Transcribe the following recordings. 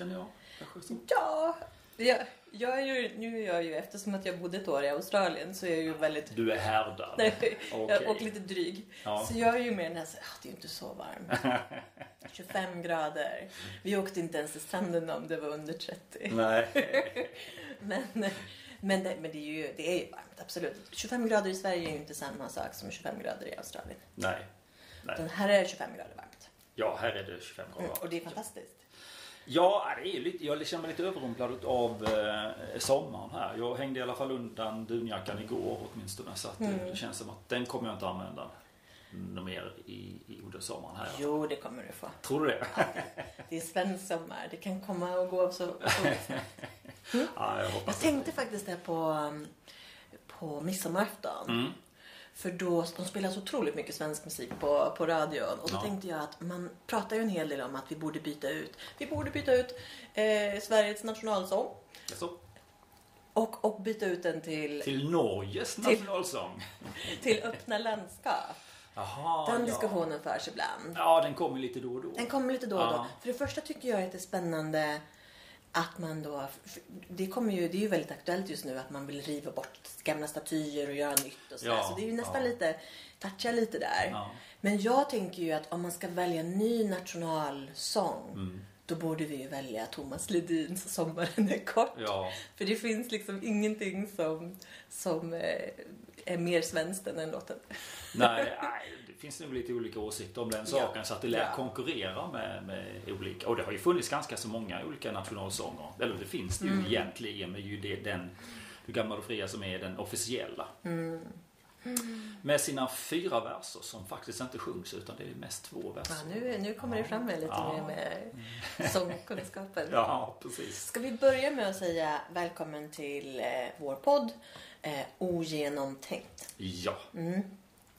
känner jag. Ja. Jag, jag är ju, nu är jag ju, eftersom att jag bodde ett år i Australien så är jag ju väldigt Du är härdad. Nej, Okej. och lite dryg. Ja. Så jag är ju mer den här, så, ah, det är ju inte så varmt. 25 grader. Vi åkte inte ens till stranden om det var under 30. Nej. Men, men, det, men det, är ju, det är ju varmt, absolut. 25 grader i Sverige är ju inte samma sak som 25 grader i Australien. Nej. Nej. här är 25 grader varmt. Ja, här är det 25 grader. Mm, och det är fantastiskt. Ja, det är lite, jag känner mig lite överrumplad av eh, sommaren här. Jag hängde i alla fall undan dunjackan igår åtminstone. Så att, Mm. det känns som att den kommer jag inte använda något mer i, i under sommaren här. Jo, det kommer du få. Tror du det? Det är svensk sommar. Det kan komma och gå så. så. ja, jag Jag det. tänkte faktiskt det på, på midsommarafton. Mm. För då, de spelar så otroligt mycket svensk musik på, på radion. Och då Ja. tänkte jag att man pratar ju en hel del om att vi borde byta ut. Vi borde byta ut eh, Sveriges nationalsång. Så, Och, och byta ut den till, till, till Norges nationalsång. öppna landskap. Jaha, Den ja. diskussionen förs ibland. Ja, den kommer lite då och då. Den kommer lite då och då. Ja. För det första tycker jag att det är spännande att man då, det, kommer ju, det är ju väldigt aktuellt just nu att man vill riva bort gamla statyer och göra nytt och sådär. Ja, så det är ju nästan ja. lite, toucha lite där. Ja. Men jag tänker ju att om man ska välja en ny nationalsång Mm. då borde vi ju välja Thomas Ledins Sommaren är kort. För det finns liksom ingenting som, som eh, är mer svenskt än den låten. nej, det finns nog lite olika åsikter om den Ja. saken. Så att det lär Ja. konkurrera med, med olika. Och det har ju funnits ganska så många olika nationalsånger. Eller det finns det ju Mm. egentligen. Men ju det, den, Du gamla och fria som är den officiella. Mm. Med sina fyra verser som faktiskt inte sjungs utan det är mest två verser. Ja, nu, nu kommer det fram med lite Ja. mer med sångkunskapen. Ja, precis. Ska vi börja med att säga välkommen till eh, vår podd eh, Ogenomtänkt. Ja. Mm.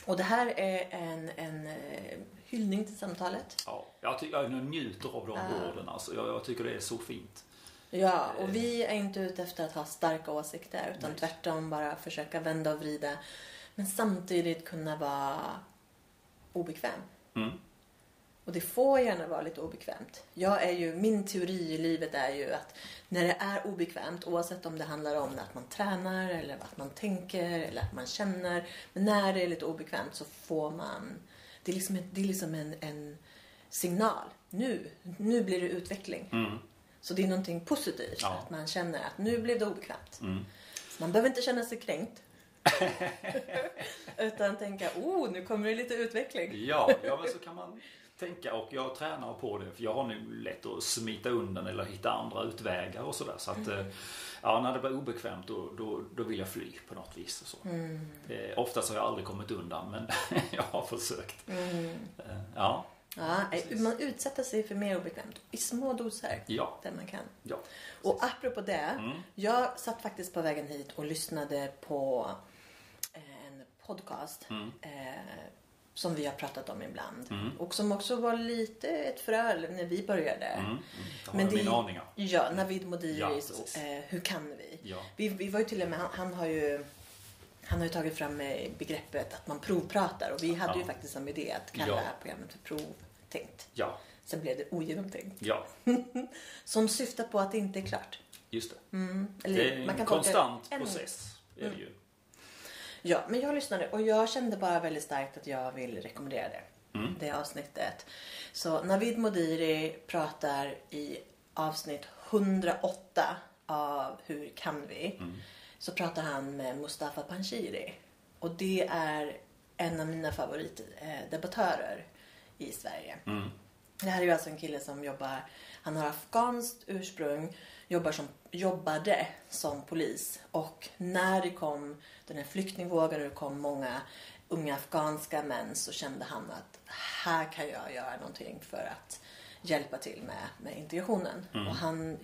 Och det här är en, en eh, hyllning till samtalet. ja. Jag, ty- jag njuter av de Ah. orden. Alltså. Jag, jag tycker det är så fint. Ja, och vi är inte ute efter att ha starka åsikter utan Nej. tvärtom bara försöka vända och vrida. Men samtidigt kunna vara obekväm. Mm. Och det får gärna vara lite obekvämt. Jag är ju, min teori i livet är ju att när det är obekvämt, oavsett om det handlar om att man tränar eller att man tänker eller att man känner. Men när det är lite obekvämt så får man, det är liksom, det är liksom en, en signal. Nu, nu blir det utveckling. Mm. Så det är någonting positivt. Ja. Att man känner att nu blev det obekvämt. Mm. Man behöver inte känna sig kränkt. Utan tänka, oh nu kommer det lite utveckling. Ja, ja men så kan man tänka och jag tränar på det för jag har nu lätt att smita undan eller hitta andra utvägar och sådär. Så att Mm. eh, ja, när det blir obekvämt då, då, då vill jag fly på något vis. Och så. Mm. Eh, oftast har jag aldrig kommit undan men jag har försökt. Mm. Eh, ja, Ja, Precis. man utsätter sig för mer obekvämt i små doser ja, där man kan. ja. Och apropå det, Mm. jag satt faktiskt på vägen hit och lyssnade på en podcast Mm. eh, som vi har pratat om ibland. Mm. Och som också var lite ett frö när vi började. Mm. Mm. Jag Men det- mina aningar. Ja, Navid Ja, Modiris precis. eh, Hur kan vi? Ja. Vi, vi var ju till och med, han, han har ju han har ju tagit fram eh, begreppet att man provpratar och vi hade ju Ja. faktiskt som idé att kalla Ja. programmet för provtänkt. ja, Sen blev det ogenomtänkt. ja, Som syftar på att det inte är klart. just det. Mm. Eller, Det är en det konstant en- process. Är det ju. Ja, men jag lyssnade och jag kände bara väldigt starkt att jag vill rekommendera det. Mm. Det avsnittet. Så Navid Modiri pratar i avsnitt 108 av Hur kan vi? Mm. Så pratar han med Mustafa Panshiri. Och det är en av mina favoritdebattörer i Sverige. Mm. Det här är ju alltså en kille som jobbar, han har afghanskt ursprung, jobbar som, jobbade som polis. Och när det kom den här flyktingvågen och det kom många unga afghanska män så kände han att här kan jag göra någonting för att hjälpa till med, med integrationen. Och han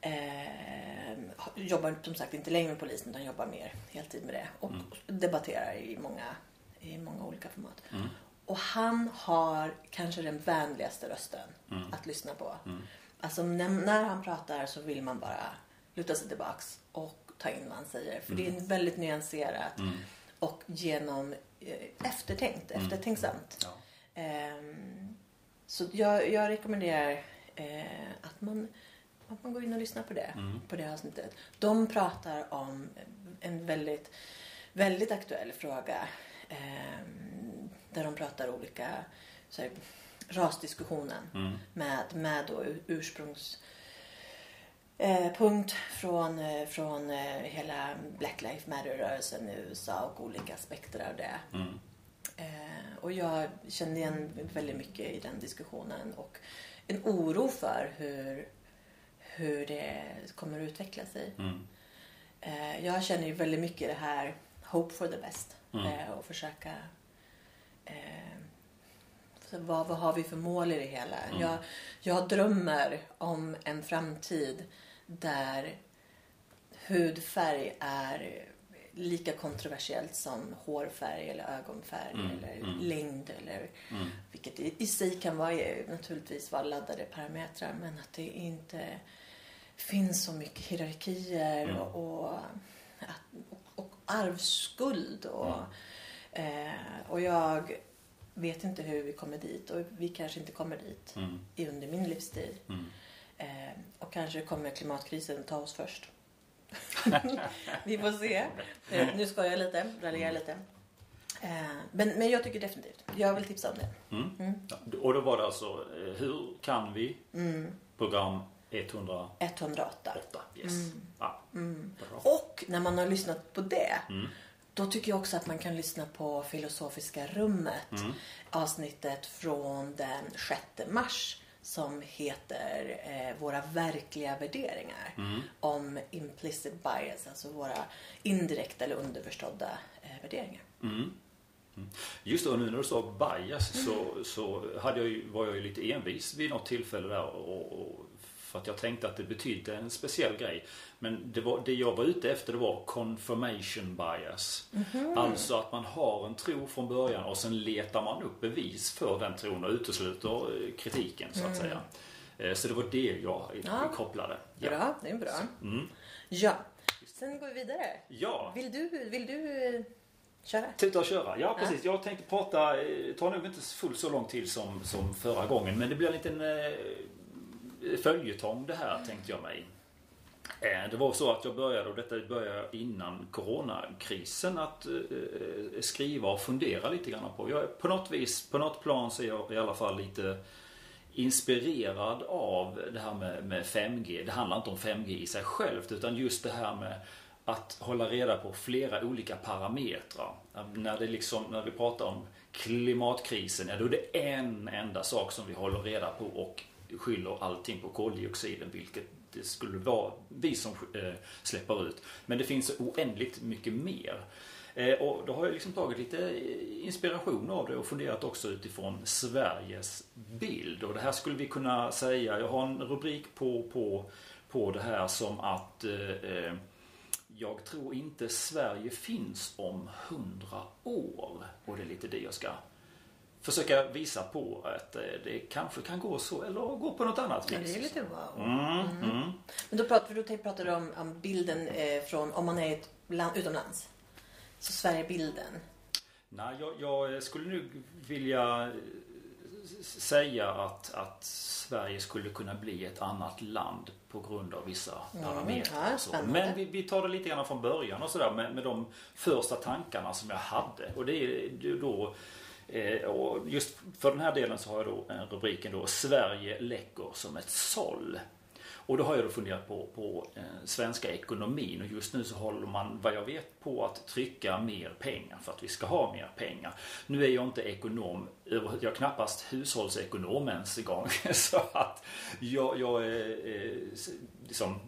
eh, jobbar som sagt inte längre med polisen utan jobbar mer heltid med det. Och debatterar i många, i många olika format. Mm. Och han har kanske den vänligaste rösten Mm. att lyssna på. Mm. Alltså när, när han pratar så vill man bara luta sig tillbaks och ta in vad han säger. För det är väldigt nyanserat. Mm. och genom eh, eftertänkt, eftertänksamt. Ja. Ehm, så jag, jag rekommenderar eh, att, man, att man går in och lyssnar på det, på det avsnittet. De pratar om en väldigt, väldigt aktuell fråga ehm, där de pratar olika så här, rasdiskussionen med, med då ur- ursprungs eh, punkt från, eh, från eh, hela Black Lives Matter-rörelsen i USA och olika aspekter av det. Eh, och jag kände igen väldigt mycket i den diskussionen och en oro för hur, hur det kommer att utveckla sig. Eh, jag känner ju väldigt mycket det här hope for the best eh, och försöka eh, så vad, vad har vi för mål i det hela? Jag, jag drömmer om en framtid där hudfärg är lika kontroversiellt som hårfärg eller ögonfärg eller längd eller vilket i, i sig kan vara, naturligtvis vara laddade parametrar men att det inte finns så mycket hierarkier och, och, att- och, och arvsskuld och, eh, och jag vet inte hur vi kommer dit och vi kanske inte kommer dit i under min livstid. Eh, och kanske kommer klimatkrisen ta oss först. vi får se. Eh, nu ska jag lite, raljerar lite. Eh, men, men jag tycker definitivt, jag vill tipsa om det. Mm. Ja, och då var det alltså eh, Hur kan vi? Program 108. 108. Yes. Ja. Bra. Och när man har lyssnat på det då tycker jag också att man kan lyssna på Filosofiska rummet. Avsnittet från den 6 mars som heter eh, Våra verkliga värderingar. Om implicit bias, alltså våra indirekta eller underförstådda eh, värderingar. Just då, nu när du sa bias så, så hade jag ju, var jag ju lite envis vid något tillfälle där. Och, och, för att jag tänkte att det betydde en speciell grej. Men det, var, det jag var ute efter det var confirmation bias. Alltså att man har en tro från början och sen letar man upp bevis för den tron och utesluter eh, kritiken så att säga. Eh, Så det var det jag Ja. kopplade. Ja. Bra, det är bra. Mm. Ja, sen går vi vidare. ja. Vill du, vill du eh, köra? Tuta och köra. Ja precis. Jag tänkte prata, tar nog inte fullt så lång tid som, som förra gången. Men det blir en liten följetong det här tänkte jag mig. Eh, det var så att jag började, och detta började innan coronakrisen, att eh, skriva och fundera lite grann på. Jag, på något vis, på något plan så är jag i alla fall lite inspirerad av det här med, med 5G. Det handlar inte om 5G i sig självt utan just det här med att hålla reda på flera olika parametrar. När, det liksom, när vi pratar om klimatkrisen, ja, då är det en enda sak som vi håller reda på och skyller allting på koldioxiden, vilket det skulle vara vi som eh, släpper ut. Men det finns oändligt mycket mer. Eh, och då har jag liksom tagit lite eh, inspiration av det och funderat också utifrån Sveriges bild. Och det här skulle vi kunna säga, jag har en rubrik på, på, på det här som att eh, jag tror inte Sverige finns om hundra år. Och det är lite det jag ska försöka visa på att eh, det kanske kan gå så eller gå på något annat Ja, vis. det är lite wow. Mm, mm. Men då pratar, då pratar du om, om bilden eh, från om man är ett land, utomlands. Så Sverigebilden. Nej, jag, jag skulle nu vilja eh, säga att, att Sverige skulle kunna bli ett annat land på grund av vissa parametrar. ja, och så. spännande. Men vi, vi tar det lite grann från början och sådär med, med de första tankarna som jag hade. Och det är ju då Eh, och just för den här delen så har jag då eh, rubriken då Sverige läcker som ett såll. Och då har jag då funderat på, på eh, svenska ekonomin och just nu så håller man, vad jag vet, på att trycka mer pengar för att vi ska ha mer pengar. Nu är jag inte ekonom, jag är knappast hushållsekonom ens en gång. Så att jag, jag är eh, liksom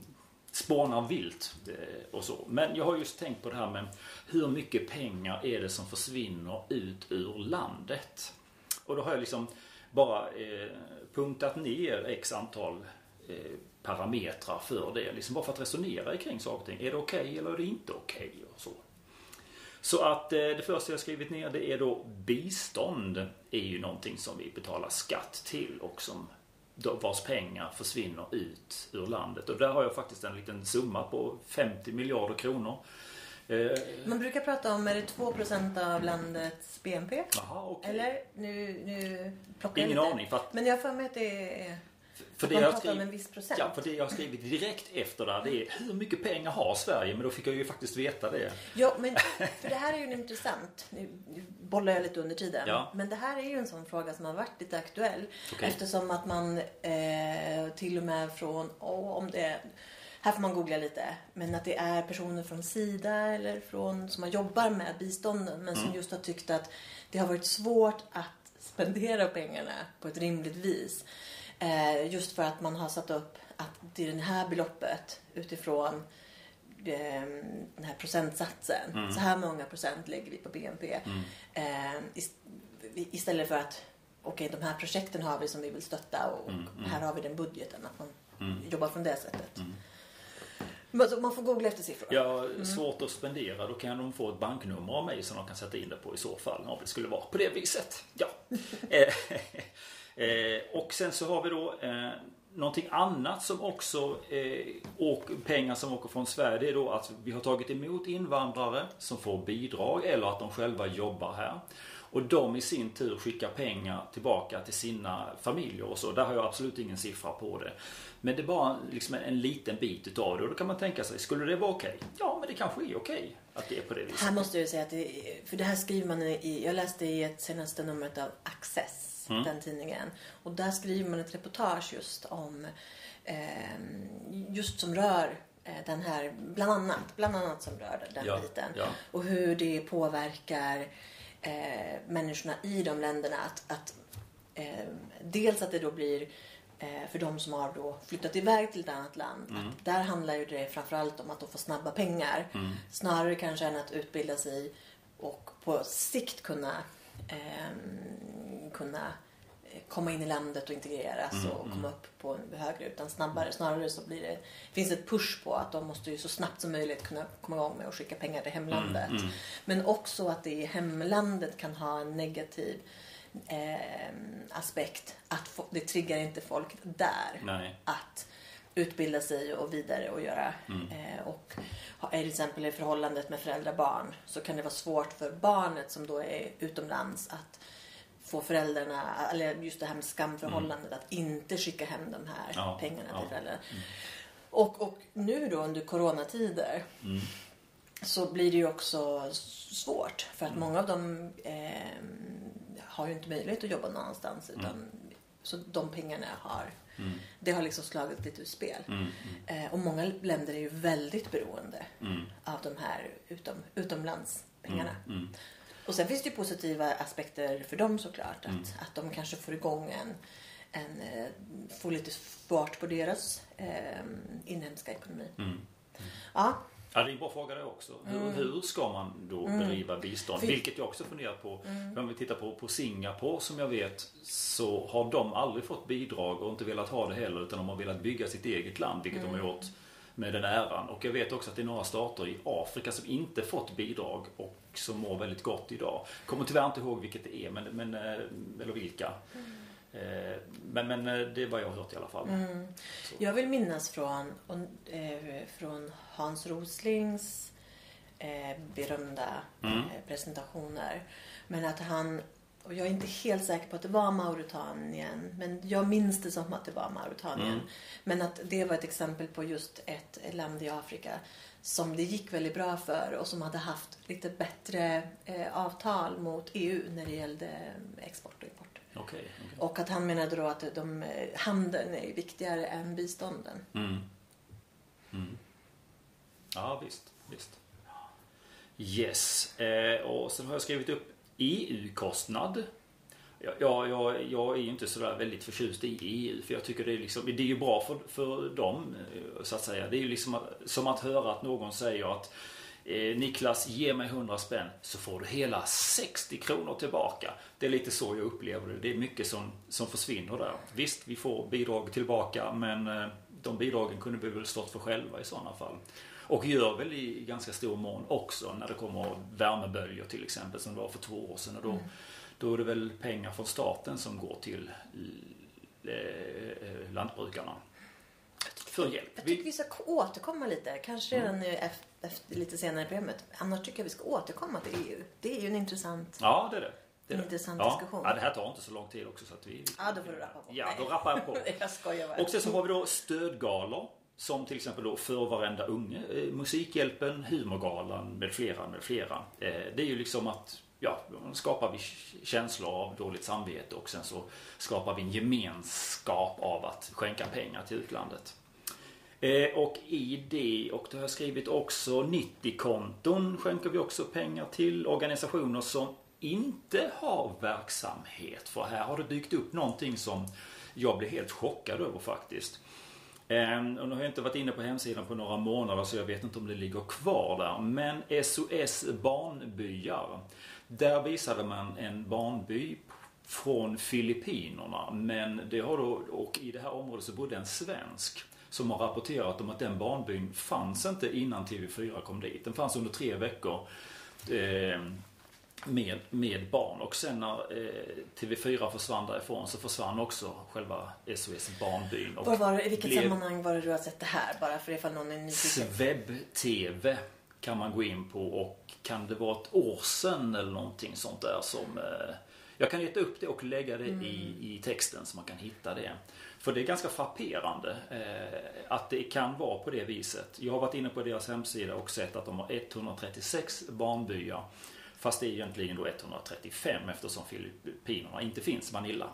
spånar vilt eh, och så. Men jag har just tänkt på det här med hur mycket pengar är det som försvinner ut ur landet? Och då har jag liksom bara eh, punktat ner x antal eh, parametrar för det. Liksom bara för att resonera kring saker och ting. Är det okej eller är det inte okej? och så. Så att eh, det första jag skrivit ner det är då bistånd är ju någonting som vi betalar skatt till och som vars pengar försvinner ut ur landet. Och där har jag faktiskt en liten summa på 50 miljarder kronor. Eh, Man brukar prata om, är det 2% av landets BNP? Jaha, okej. Eller? Nu, nu plockar jag Ingen lite. aning. Att, Men jag har för mig att det är... för det man jag skrivit, en viss procent. ja, för det jag har skrivit direkt efter där det är hur mycket pengar har Sverige? Men då fick jag ju faktiskt veta det. Ja, men för det här är ju intressant. Nu bollar jag lite under tiden. Ja. Men det här är ju en sån fråga som har varit lite aktuell. Okej. Eftersom att man eh, till och med från, åh, om det här får man googla lite. Men att det är personer från Sida eller från, som har jobbar med bistånden men som Mm. just har tyckt att det har varit svårt att spendera pengarna på ett rimligt vis. Eh, just för att man har satt upp att det är det här beloppet utifrån eh, den här procentsatsen. Mm. Så här många procent lägger vi på BNP. Eh, ist- istället för att okej, de här projekten har vi som vi vill stötta och Mm, mm. här har vi den budgeten. Att man Mm. jobbar från det sättet. Mm. Man får googla efter siffror. Ja, svårt att spendera. Då kan de få ett banknummer av mig som de kan sätta in det på i så fall. Om det skulle vara på det viset. Ja. Eh, och sen så har vi då eh, någonting annat som också eh, och pengar som åker från Sverige. Är då att vi har tagit emot invandrare som får bidrag eller att de själva jobbar här. Och de i sin tur skickar pengar tillbaka till sina familjer och så. Där har jag absolut ingen siffra på det. Men det är bara liksom en, en liten bit utav det. Och då kan man tänka sig, skulle det vara okej? Ja, men det kanske är okej att det är på det viset. Här måste jag säga att det, för det här skriver man i, jag läste i ett senaste numret av Access, Mm. den tidningen. Och där skriver man ett reportage just om, eh, just som rör eh, den här, bland annat, bland annat som rör den Ja, biten. ja. Och hur det påverkar eh, människorna i de länderna. Att, att, eh, dels att det då blir eh, för de som har då flyttat iväg till ett annat land. Mm. Att där handlar ju det framförallt om att de får snabba pengar. Mm. Snarare kanske än att utbilda sig och på sikt kunna, ehm, kunna eh, komma in i landet och integreras Mm, och mm. komma upp på högre utan snabbare. Snarare så blir det, finns ett push på att de måste ju så snabbt som möjligt kunna komma igång med att skicka pengar till hemlandet. Mm, mm. Men också att det i hemlandet kan ha en negativ eh, aspekt. Att få, det triggar inte folk där Nej. att utbilda sig och vidare och göra. Mm. Eh, och är till exempel i förhållandet med föräldrar-barn så kan det vara svårt för barnet som då är utomlands att få föräldrarna, eller just det här med skamförhållandet, att inte skicka hem de här Ja, pengarna ja. till föräldrarna. Och, och nu då under coronatider Mm. så blir det ju också svårt för att många av dem eh, har ju inte möjlighet att jobba någon annanstans utan så de pengarna har Mm. det har liksom slagit lite ur spel. Mm. Eh, och många länder är ju väldigt beroende Mm. av de här utom, utomlandspengarna. Mm. Mm. Och sen finns det ju positiva aspekter för dem såklart. Att, Mm. att de kanske får igång en, en eh, får lite fart på deras eh, inhemska ekonomi. Mm. Ja, Ja, det är en bra fråga det också. Hur, hur ska man då bedriva bistånd? Mm. För- Vilket jag också funderat på. Om vi tittar på, på Singapore som jag vet så har de aldrig fått bidrag och inte velat ha det heller utan de har velat bygga sitt eget land vilket Mm. de har gjort med den äran. Och jag vet också att det är några stater i Afrika som inte fått bidrag och som mår väldigt gott idag. Kommer tyvärr inte ihåg vilket det är men, men, eh, eller vilka. Eh, Men, men eh, det är vad jag har hört i alla fall. Mm. Jag vill minnas från, eh, från Hans Roslings eh, berömda Mm. eh, presentationer. Men att han, och jag är inte helt säker på att det var Mauritanien, men jag minns det som att det var Mauritanien. Mm. Men att det var ett exempel på just ett land i Afrika som det gick väldigt bra för och som hade haft lite bättre eh, avtal mot EU när det gällde eh, export och import. Och att han menade då att de, handeln är viktigare än bistånden. Mm. Mm. Ja, visst. visst. Yes. Eh, och sen har jag skrivit upp EU-kostnad. Jag, jag, jag, jag är ju inte sådär väldigt förtjust i EU för jag tycker det är, liksom, det är ju bra för, för dem eh, så att säga. Det är ju liksom som att höra att någon säger att eh, Eh, Niklas, ge mig 100 spänn så får du hela 60 kronor tillbaka. Det är lite så jag upplever det. Det är mycket som, som försvinner där. Visst, vi får bidrag tillbaka men eh, de bidragen kunde vi väl stått för själva i sådana fall. Och gör väl i ganska stor mån också när det kommer värmeböljor till exempel som det var för två år sedan. Och då, då är det väl pengar från staten som går till eh, eh lantbrukarna för hjälp. Jag tycker vi ska återkomma lite. Kanske redan mm. efter, lite senare i programmet. Annars tycker jag vi ska återkomma till EU. Det är ju en intressant, ja, det är det. Det en intressant ja. diskussion. Ja, det här tar inte så lång tid också. Så att vi, ja, då får du rappa på. Ja, då rappar jag på. jag skojar bara. Och sen så har vi då stödgalor. Som till exempel då För varenda unge, eh, Musikhjälpen, Humorgalan med flera, med flera. Eh, det är ju liksom att ja, skapar vi känslor av dåligt samvete och sen så skapar vi en gemenskap av att skänka pengar till utlandet. Eh, och i det, och det har jag skrivit också, 90-konton skänker vi också pengar till organisationer som inte har verksamhet. För här har det dykt upp någonting som jag blev helt chockad över faktiskt. Ehm, och nu har jag inte varit inne på hemsidan på några månader så jag vet inte om det ligger kvar där. Men SOS Barnbyar. Där visade man en barnby från Filippinerna. Men det har då, och i det här området så bodde en svensk som har rapporterat om att den barnbyn fanns inte innan TV4 kom dit. Den fanns under tre veckor. Eh, med, med barn. Och sen när eh, TV4 försvann därifrån så försvann också själva SOS Barnbyn. Och var var det, I vilket sammanhang var det du har sett det här? Bara för ifall någon är nyfiken. Sveb-TV kan man gå in på och kan det vara ett år sedan eller någonting sånt där som eh, jag kan leta upp det och lägga det mm. i, i texten så man kan hitta det. För det är ganska frapperande eh, att det kan vara på det viset. Jag har varit inne på deras hemsida och sett att de har 136 barnbyar Fast det är egentligen då 135 eftersom Filippinerna inte finns, Manila.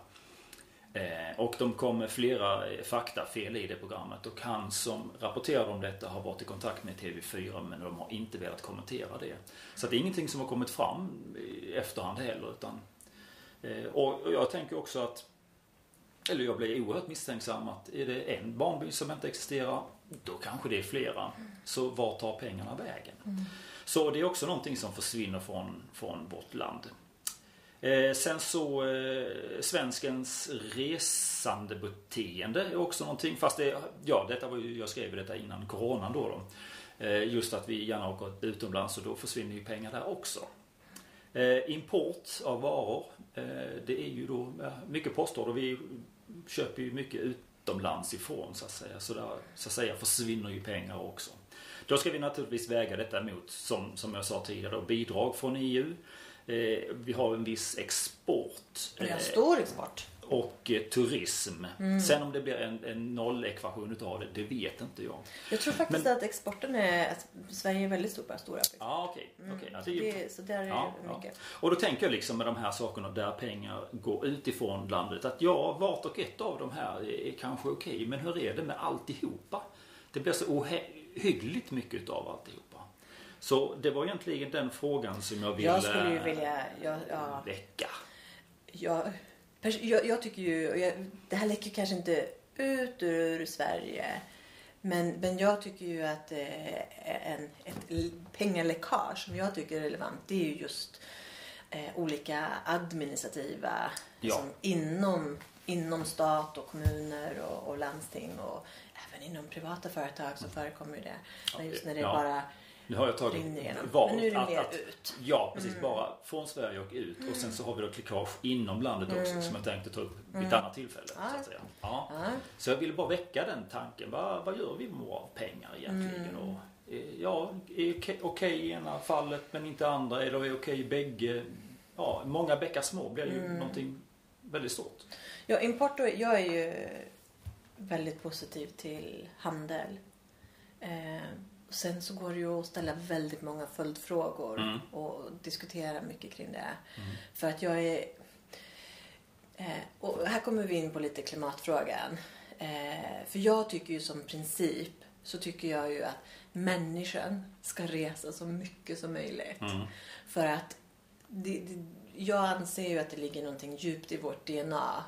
Eh, och de kom med flera eh, faktafel i det programmet och han som rapporterade om detta har varit i kontakt med TV4 men de har inte velat kommentera det. Så det är ingenting som har kommit fram i efterhand heller. Utan, eh, och jag tänker också att eller jag blir oerhört misstänksam att är det en barnby som inte existerar, då kanske det är flera. Så var tar pengarna vägen? Mm. Så det är också någonting som försvinner från, från vårt land. Eh, sen så eh, svenskens resandebeteende är också någonting. Fast det, ja, detta var ju, jag skrev detta innan coronan då. då. Eh, just att vi gärna åker utomlands och då försvinner ju pengar där också. Eh, import av varor. Eh, det är ju då mycket postorder. Vi köper ju mycket utomlands ifrån så att säga. Så där så att säga försvinner ju pengar också. Då ska vi naturligtvis väga detta mot, som, som jag sa tidigare, bidrag från EU. Eh, vi har en viss export. Vi har stor export. Och eh, turism. Mm. Sen om det blir en, en nollekvation utav det, det vet inte jag. Jag tror faktiskt Men, att exporten är, att Sverige är väldigt stor på stora Ja, okej. Okay, okay. mm. det, så där är ja, mycket. Ja. Och då tänker jag liksom med de här sakerna där pengar går utifrån landet. Att ja, vart och ett av de här är kanske okej. Okay, men hur är det med alltihopa? Det blir så hyggligt mycket av alltihopa. Så det var egentligen den frågan som jag ville Jag skulle vilja jag, ja, väcka. Jag, jag, jag tycker ju, jag, det här läcker kanske inte ut ur Sverige. Men, men jag tycker ju att eh, en, ett pengaläckage som jag tycker är relevant det är ju just eh, olika administrativa ja. liksom, inom, inom stat och kommuner och, och landsting och även inom privata företag så förekommer det. Men just när det ja. bara nu har jag tagit valt Men nu är det mer att, ut. Ja, precis. Mm. Bara från Sverige och ut. Mm. Och sen så har vi då klickage inom landet också mm. som jag tänkte ta upp vid ett mm. annat tillfälle. Ah. Så, att säga. Ja. Ah. så jag ville bara väcka den tanken. Vad, vad gör vi med våra pengar egentligen? Mm. Och, eh, ja, är okej okay i ena fallet men inte andra. Eller är okej okay i bägge? Ja, många bäckar små blir ju mm. någonting väldigt stort. Ja, import och, jag är ju väldigt positiv till handel. Eh, sen så går det ju att ställa väldigt många följdfrågor mm. och diskutera mycket kring det. Mm. För att jag är... Eh, och här kommer vi in på lite klimatfrågan. Eh, för jag tycker ju som princip så tycker jag ju att människan ska resa så mycket som möjligt. Mm. För att det, det, jag anser ju att det ligger någonting djupt i vårt DNA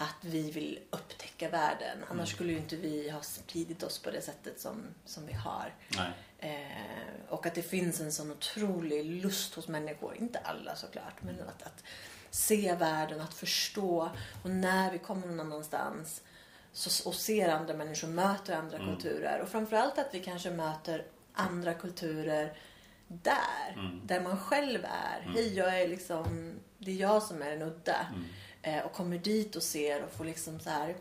att vi vill upptäcka världen. Annars mm. skulle ju inte vi ha spridit oss på det sättet som, som vi har. Eh, och att det finns en sån otrolig lust hos människor, inte alla såklart, men att, att se världen, att förstå. Och när vi kommer någon annanstans så, och ser andra människor, möter andra mm. kulturer. Och framförallt att vi kanske möter andra kulturer där, mm. där man själv är. Mm. Hej, jag är liksom, det är jag som är den udda. Mm. Eh, och kommer dit och ser och får liksom så här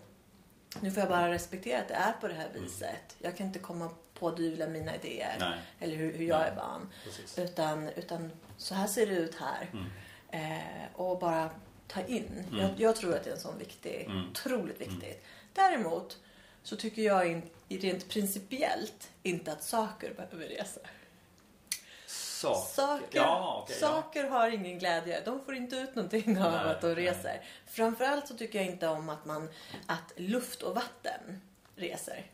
Nu får jag bara respektera att det är på det här viset. Jag kan inte komma på dyvla mina idéer. Nej. Eller hur, hur jag Nej. är van. Precis. Utan, utan så här ser det ut här. Mm. Eh, och bara ta in. Mm. Jag, jag tror att det är en sån viktig, Mm. otroligt viktigt. Däremot så tycker jag in, rent principiellt inte att saker behöver resa. Saker. Saker, Ja, ja. saker har ingen glädje. De får inte ut någonting av Nej, att de nej. reser. Framförallt så tycker jag inte om att, man, att luft och vatten reser.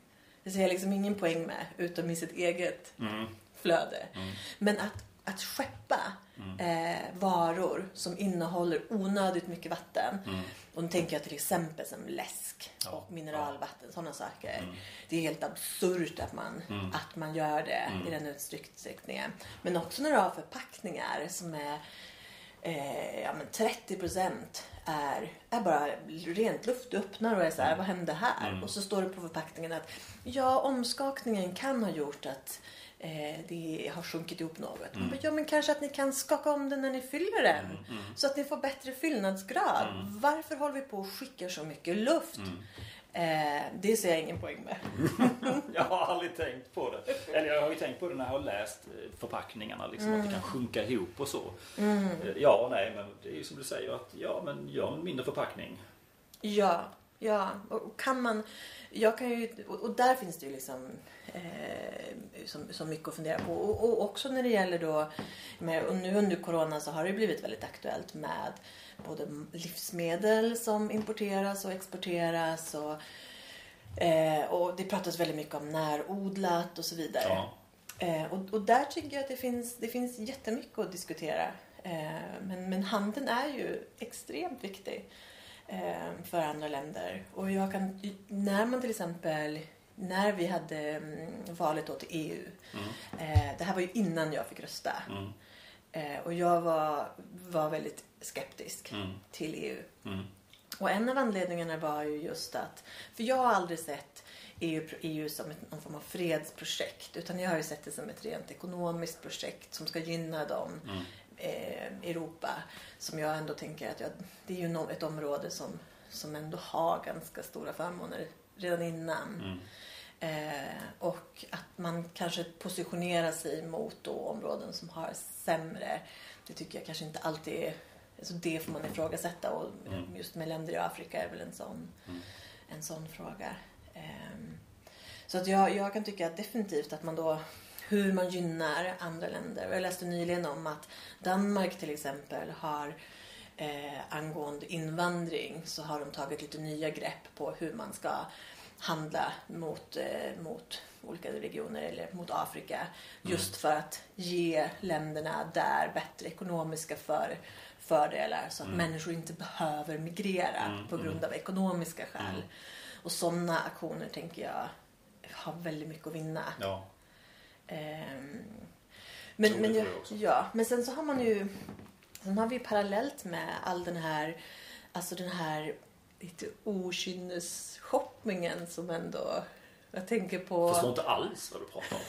Det ser jag liksom ingen poäng med utom i sitt eget Mm. flöde. Mm. Men att, att skeppa Mm. eh, varor som innehåller onödigt mycket vatten. Mm. Och nu tänker jag till exempel som läsk Ja, och mineralvatten, sådana saker. Mm. Det är helt absurt att man, Mm. att man gör det Mm. i den utsträckningen. Men också när du har förpackningar som är eh, ja, men 30 procent är, är bara rent luft. Du öppnar och är så här, vad hände här? Mm. Och så står det på förpackningen att ja, omskakningen kan ha gjort att eh, det har sjunkit ihop något. Mm. bara, ja, men kanske att ni kan skaka om den när ni fyller den. Mm. Mm. Så att ni får bättre fyllnadsgrad. Mm. Varför håller vi på och skickar så mycket luft? Mm. Eh, det ser jag ingen poäng med. Jag har aldrig tänkt på det. Eller jag har ju tänkt på det när jag har läst eh, förpackningarna. Liksom, Att det kan sjunka ihop och så. Mm. Eh, Ja nej men det är ju som du säger att ja men gör en mindre förpackning. Ja, ja. Och kan man... Jag kan ju, och där finns det ju liksom eh, så, så mycket att fundera på. Och, och också när det gäller då... Och nu under corona så har det blivit väldigt aktuellt med både livsmedel som importeras och exporteras. Och, eh, och det pratas väldigt mycket om närodlat och så vidare. Ja. Eh, och, och där tycker jag att det finns, det finns jättemycket att diskutera. Eh, men, men handeln är ju extremt viktig för andra länder. Och jag kan, när man till exempel, när vi hade mm, valet då till EU. Mm. Eh, det här var ju innan jag fick rösta. Mm. Eh, och jag var, var väldigt skeptisk Mm. till EU. Mm. Och en av anledningarna var ju just att, för jag har aldrig sett EU, EU som ett, någon form av fredsprojekt utan jag har ju sett det som ett rent ekonomiskt projekt som ska gynna dem Mm. eh, Europa som jag ändå tänker att jag, det är ju ett område som, som ändå har ganska stora förmåner redan innan. Mm. Eh, och att man kanske positionerar sig mot då områden som har sämre. Det tycker jag kanske inte alltid är... Alltså det får man ifrågasätta och Mm. just med länder i Afrika är väl en sån, Mm. en sån fråga. Ehm, så att jag, jag kan tycka att definitivt att man då hur man gynnar andra länder. Jag läste nyligen om att Danmark till exempel har eh, angående invandring så har de tagit lite nya grepp på hur man ska handla mot, eh, mot olika regioner eller mot Afrika. Just för att ge länderna där bättre ekonomiska för, fördelar så att Mm. människor inte behöver migrera Mm, på grund mm. av ekonomiska skäl. Mm. Och sådana aktioner tänker jag har väldigt mycket att vinna. Ja. Ehm, men, men, jag, ja, men sen så har man ju Sen har vi parallellt med all den här Alltså den här lite okynnesshoppingen som ändå Jag tänker på Förstår inte alls vad du pratar om.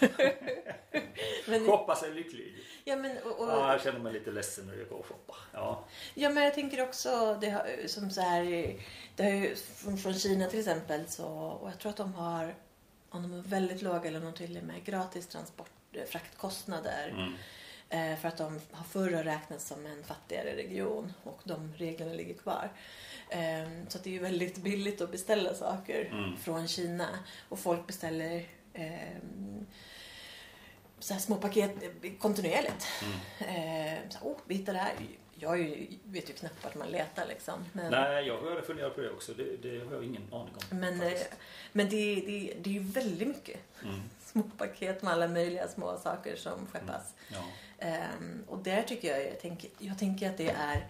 men, Shoppa sig lycklig. ja, men, och, och, Ja, jag känner mig lite ledsen när jag går och shoppar. Ja. Ja, men jag tänker också det har, som så här, det har ju från, från Kina till exempel så, och jag tror att de har, om de är väldigt låga eller om de till och med gratis transport, eh, fraktkostnader. Mm. Eh, för att de har förr räknats som en fattigare region och de reglerna ligger kvar. Eh, så det är ju väldigt billigt att beställa saker Mm. från Kina. Och folk beställer eh, så här små paket kontinuerligt. Mm. Eh, så, oh, vi hittar det här. Jag ju, vet ju knappt vart man letar liksom. Men, Nej, jag hade funderat på det också. Det, det har jag ingen aning om. men, eh, faktiskt. men det, det, det är ju väldigt mycket Mm. Små paket med alla möjliga små saker som skeppas. Ja. Ehm, och där tycker jag, jag tänker, jag tänker att det är,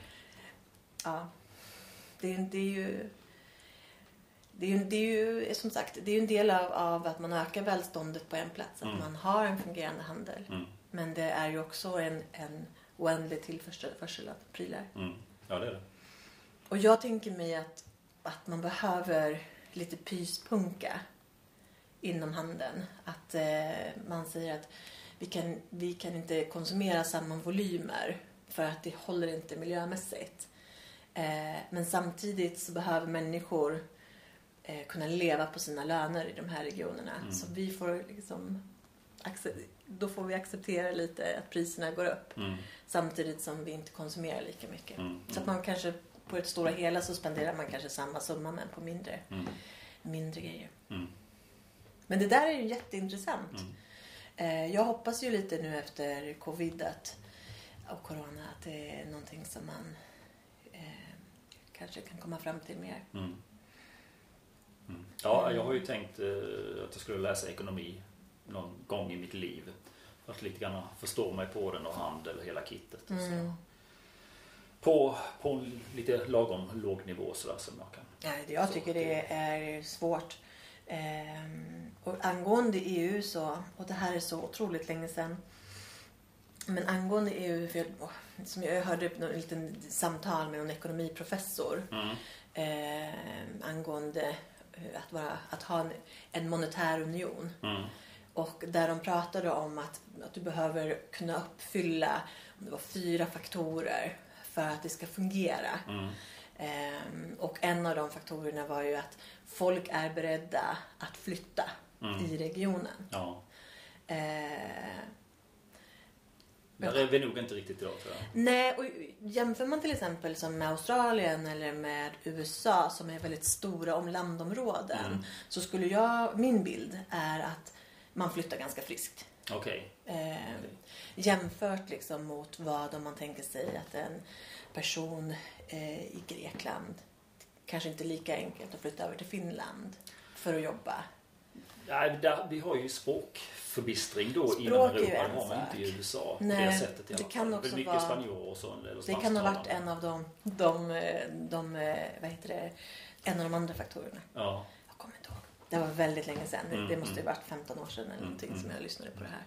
ja, det, är- det är ju det är, ju, det är ju som sagt det är en del av, av att man ökar välståndet på en plats. Att Mm. man har en fungerande handel. Mm. Men det är ju också en, en oändlig tillförsel av prylar. Mm. ja, det är det. Och jag tänker mig att, att man behöver lite pyspunka inom handeln. Att eh, man säger att vi kan, vi kan inte konsumera samma volymer för att det håller inte miljömässigt. Eh, men samtidigt så behöver människor eh, kunna leva på sina löner i de här regionerna. Mm. Så vi får liksom då får vi acceptera lite att priserna går upp Mm. samtidigt som vi inte konsumerar lika mycket. Mm. Så att man kanske på ett stora hela så spenderar man kanske samma summa men på mindre, Mm. mindre grejer. Men det där är ju jätteintressant. Mm. Eh, Jag hoppas ju lite nu efter covid att, och corona att det är någonting som man eh, kanske kan komma fram till mer. Mm. Mm. Ja, jag har ju tänkt eh, att jag skulle läsa ekonomi någon gång i mitt liv. För att lite grann förstå mig på den och handel och hela kittet. och så. Mm. På, på lite lagom låg nivå sådär som jag kan. Jag tycker det är svårt. Ehm, och angående EU så, och det här är så otroligt länge sedan. Men angående EU, jag, som jag hörde ett litet samtal med en ekonomiprofessor Mm. eh, angående eh, att, vara, att ha en, en monetär union. Mm. Och där de pratade om att, att du behöver kunna uppfylla om det var fyra faktorer för att det ska fungera. Mm. Ehm, och en av de faktorerna var ju att folk är beredda att flytta Mm. i regionen. Ja. Ehm, Där är vi nog inte riktigt idag tror jag. nej, och jämför man till exempel som med Australien eller med USA som är väldigt stora om landområden Mm. så skulle jag, min bild är att man flyttar ganska friskt. Okej. Eh, jämfört liksom mot vad om man tänker sig att en person eh, i Grekland kanske inte lika enkelt att flytta över till Finland för att jobba. Ja, där, vi har ju språkförbistring då Språk inom Europa. Det har man inte i USA. Nej, det sättet i det kan fall. också Det mycket vara- och så. Eller Det kan ha varit en av de, de, de, vad heter det, en av de andra faktorerna. Ja. Jag kommer inte ihåg. Det var väldigt länge sedan. Mm, det måste ju mm. varit 15 år sedan eller Mm, någonting mm. som jag lyssnade på det här.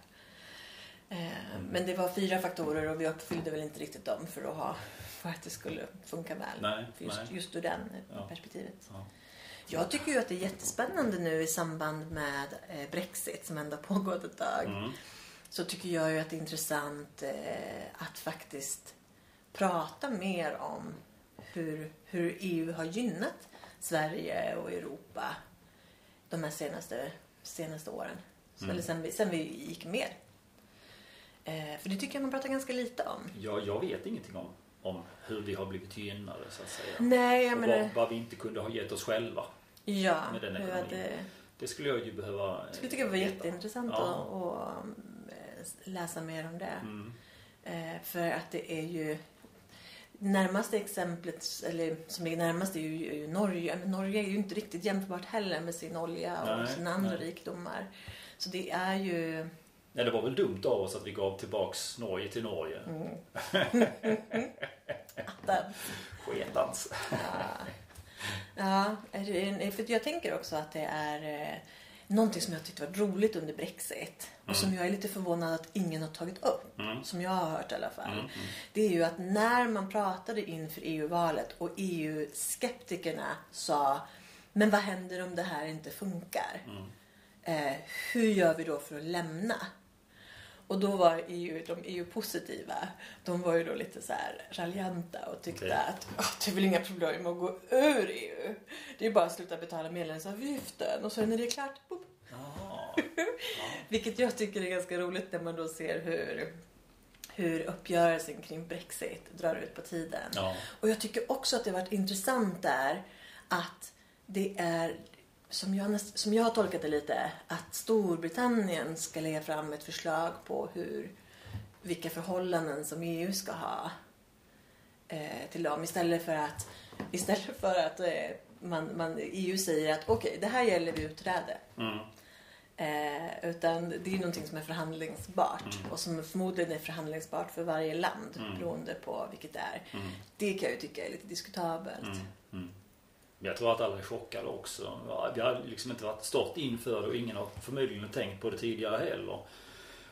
Eh, Men det var fyra faktorer och vi uppfyllde väl inte riktigt dem för att, ha, för att det skulle funka väl. Nej, just, nej. just ur den Ja. perspektivet. Ja. Jag tycker ju att det är jättespännande nu i samband med eh, Brexit som ändå pågått ett tag. Mm. Så tycker jag ju att det är intressant eh, att faktiskt prata mer om hur, hur EU har gynnat Sverige och Europa de här senaste, senaste åren. Mm. Eller sen vi, sen vi gick med. Eh, för det tycker jag man pratar ganska lite om. Ja, jag vet ingenting om, om hur vi har blivit gynnade så att säga. Nej, jag menar... vad, vad vi inte kunde ha gett oss själva. Ja, med den ekonomin. det, Det skulle jag ju behöva jag skulle tycka det var veta. jätteintressant Ja. att, eh, läsa mer om det. Mm. Eh, för att det är ju närmaste exemplet, eller som är närmast är ju, är ju Norge. Men Norge är ju inte riktigt jämförbart heller med sin olja och Nej, sina andra nej. rikdomar. Så det är ju... Ja, det var väl dumt av oss att vi gav tillbaks Norge till Norge. Mm. Sketans. ja, ja, för jag tänker också att det är eh, någonting som jag tyckte var roligt under Brexit. Och som jag är lite förvånad att ingen har tagit upp. Mm. Som jag har hört i alla fall. Mm. Mm. Det är ju att när man pratade inför EU-valet och EU-skeptikerna sa Men vad händer om det här inte funkar? Mm. Eh, hur gör vi då för att lämna? Och då var EU, de EU-positiva, de var ju då lite så här raljanta och tyckte Okej. att "Åh, det är väl inga problem att gå ur EU. Det är bara att sluta betala medlemsavgiften och sen är det klart. Boop. Vilket jag tycker är ganska roligt när man då ser hur, hur uppgörelsen kring Brexit drar ut på tiden. Ja. Och jag tycker också att det har varit intressant där att det är, som jag, som jag har tolkat det lite, att Storbritannien ska lägga fram ett förslag på hur, vilka förhållanden som EU ska ha eh, till dem istället för att, istället för att eh, man, man, EU säger att okej, det här gäller vid utträde. Mm. Eh, utan det är någonting som är förhandlingsbart Mm. och som förmodligen är förhandlingsbart för varje land Mm. beroende på vilket det är. Mm. Det kan jag ju tycka är lite diskutabelt. Mm. Jag tror att alla är chockade också. Vi har liksom inte varit stått inför det och ingen har förmodligen tänkt på det tidigare heller.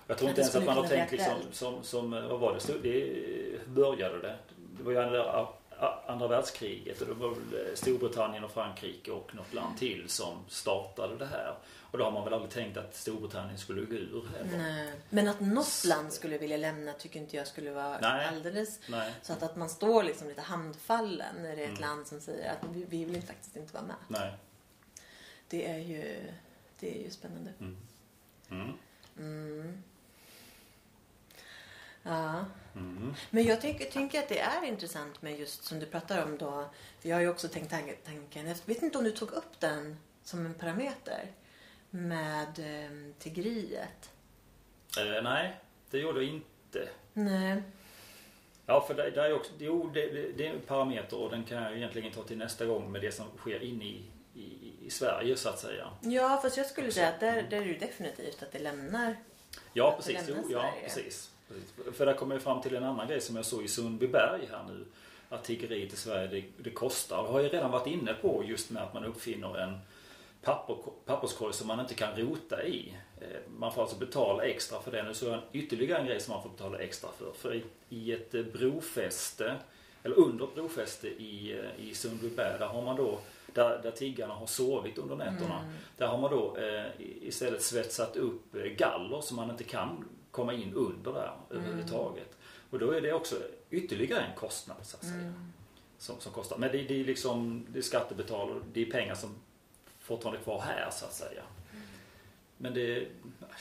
Jag tror inte ens att man har tänkt liksom, som, som, vad var det, det började det? Det var ju andra, andra världskriget och det var väl Storbritannien och Frankrike och något land till som startade det här. Och då har man väl aldrig tänkt att Storbritannien skulle gå ur heller. Nej. Men att något land skulle vilja lämna tycker inte jag skulle vara Nej. alldeles... Nej, Så att, att man står liksom lite handfallen när det är ett Mm. land som säger att vi, vi vill faktiskt inte vara med. nej. det är ju, det är ju spännande. Mm. Mm. Mm. Ja. Mm. Men jag tänker, tänker att det är intressant med just som du pratar om då. För jag har ju också tänkt tanken, tanken, jag vet inte om du tog upp den som en parameter med eh, tiggeriet. Eh, nej, det gjorde jag inte. Nej. Ja, för det, det är också, jo, det, det, är en parameter och den kan jag egentligen ta till nästa gång med det som sker inne i, i, i Sverige så att säga. Ja, fast jag skulle säga att där, där är det definitivt att det lämnar. Ja, precis. Jo, lämnar ja, Sverige. precis. För där kommer jag fram till en annan grej som jag såg i Sundbyberg här nu. Att tiggeriet i Sverige, det, det kostar. Det har jag redan varit inne på just med att man uppfinner en papper, papperskorg som man inte kan rota i. Eh, Man får alltså betala extra för det. Nu så är en ytterligare en grej som man får betala extra för. För i, i ett eh, brofäste, eller under ett brofäste i, eh, i Sundbyberg, där har man då där, där tiggarna har sovit under nätterna. Mm. Där har man då eh, istället svetsat upp galler så man inte kan komma in under där överhuvudtaget. Och då är det också ytterligare en kostnad så att säga. Mm. Som, som kostar. Men det, det är liksom det är skattebetalare, det är pengar som fortfarande är kvar här så att säga. Men det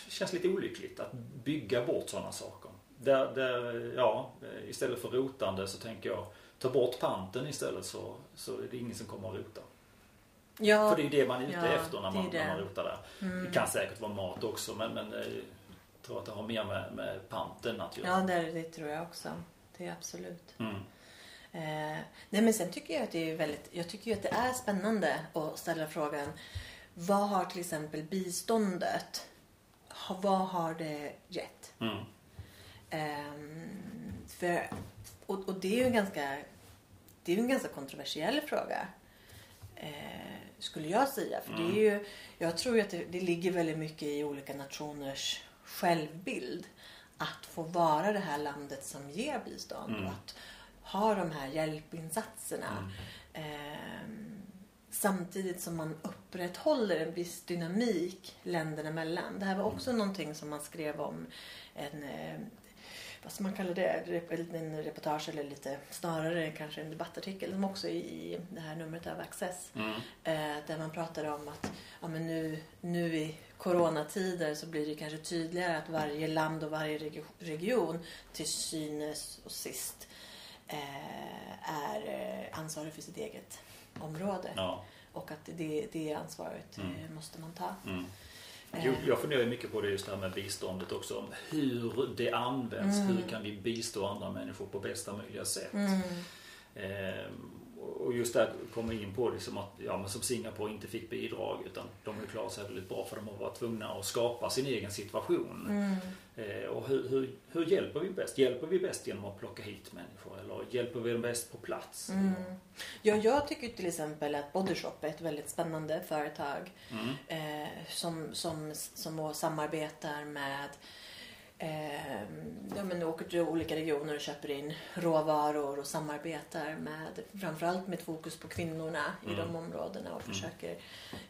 känns lite olyckligt att bygga bort sådana saker. Där, där, ja, istället för rotande så tänker jag ta bort panten istället så, så är det ingen som kommer att rota. Ja, För det är ju det man är ute Ja, efter när man, när man rotar där. Mm. Det kan säkert vara mat också men, men eh, tror att det har mer med, med panten att göra. ja det, det tror jag också. Det är absolut. Mm. Eh, nej men sen tycker jag att det är väldigt, jag tycker ju att det är spännande att ställa frågan vad har till exempel biståndet, vad har det gett? Mm. Ehm, för, och, och det är ju en ganska, det är en ganska kontroversiell fråga. Eh, skulle jag säga. För det är ju, jag tror ju att det, det ligger väldigt mycket i olika nationers självbild. Att få vara det här landet som ger bistånd Mm. och att ha de här hjälpinsatserna. Ehm, samtidigt som man upprätthåller en viss dynamik länderna emellan. Det här var också någonting som man skrev om en eh, vad ska man kalla det, en reportage eller lite snarare kanske en debattartikel som också är i det här numret av Access. Mm. Eh, där man pratar om att ja, men nu, nu i coronatider så blir det kanske tydligare att varje land och varje regi- region till synes och sist eh, är eh, ansvarig för sitt eget område. Ja. Och att det, det ansvaret Mm. måste man ta. Mm. Eh. Jo, jag funderar mycket på det just det här med biståndet också. Hur det används. Mm. Hur kan vi bistå andra människor på bästa möjliga sätt? Mm. Ehm, och just där kommer in på det som att ja, men som Singapore inte fick bidrag utan de har klarat sig väldigt bra för de har varit tvungna att skapa sin egen situation. Mm. Eh, och hur, hur, hur hjälper vi bäst? Hjälper vi bäst genom att plocka hit människor eller hjälper vi dem bäst på plats? Mm. Ja, jag tycker till exempel att Bodyshop är ett väldigt spännande företag Mm. eh, som, som, som samarbetar med eh, ja, men åker till olika regioner och köper in råvaror och samarbetar med framförallt med fokus på kvinnorna i Mm. de områdena och försöker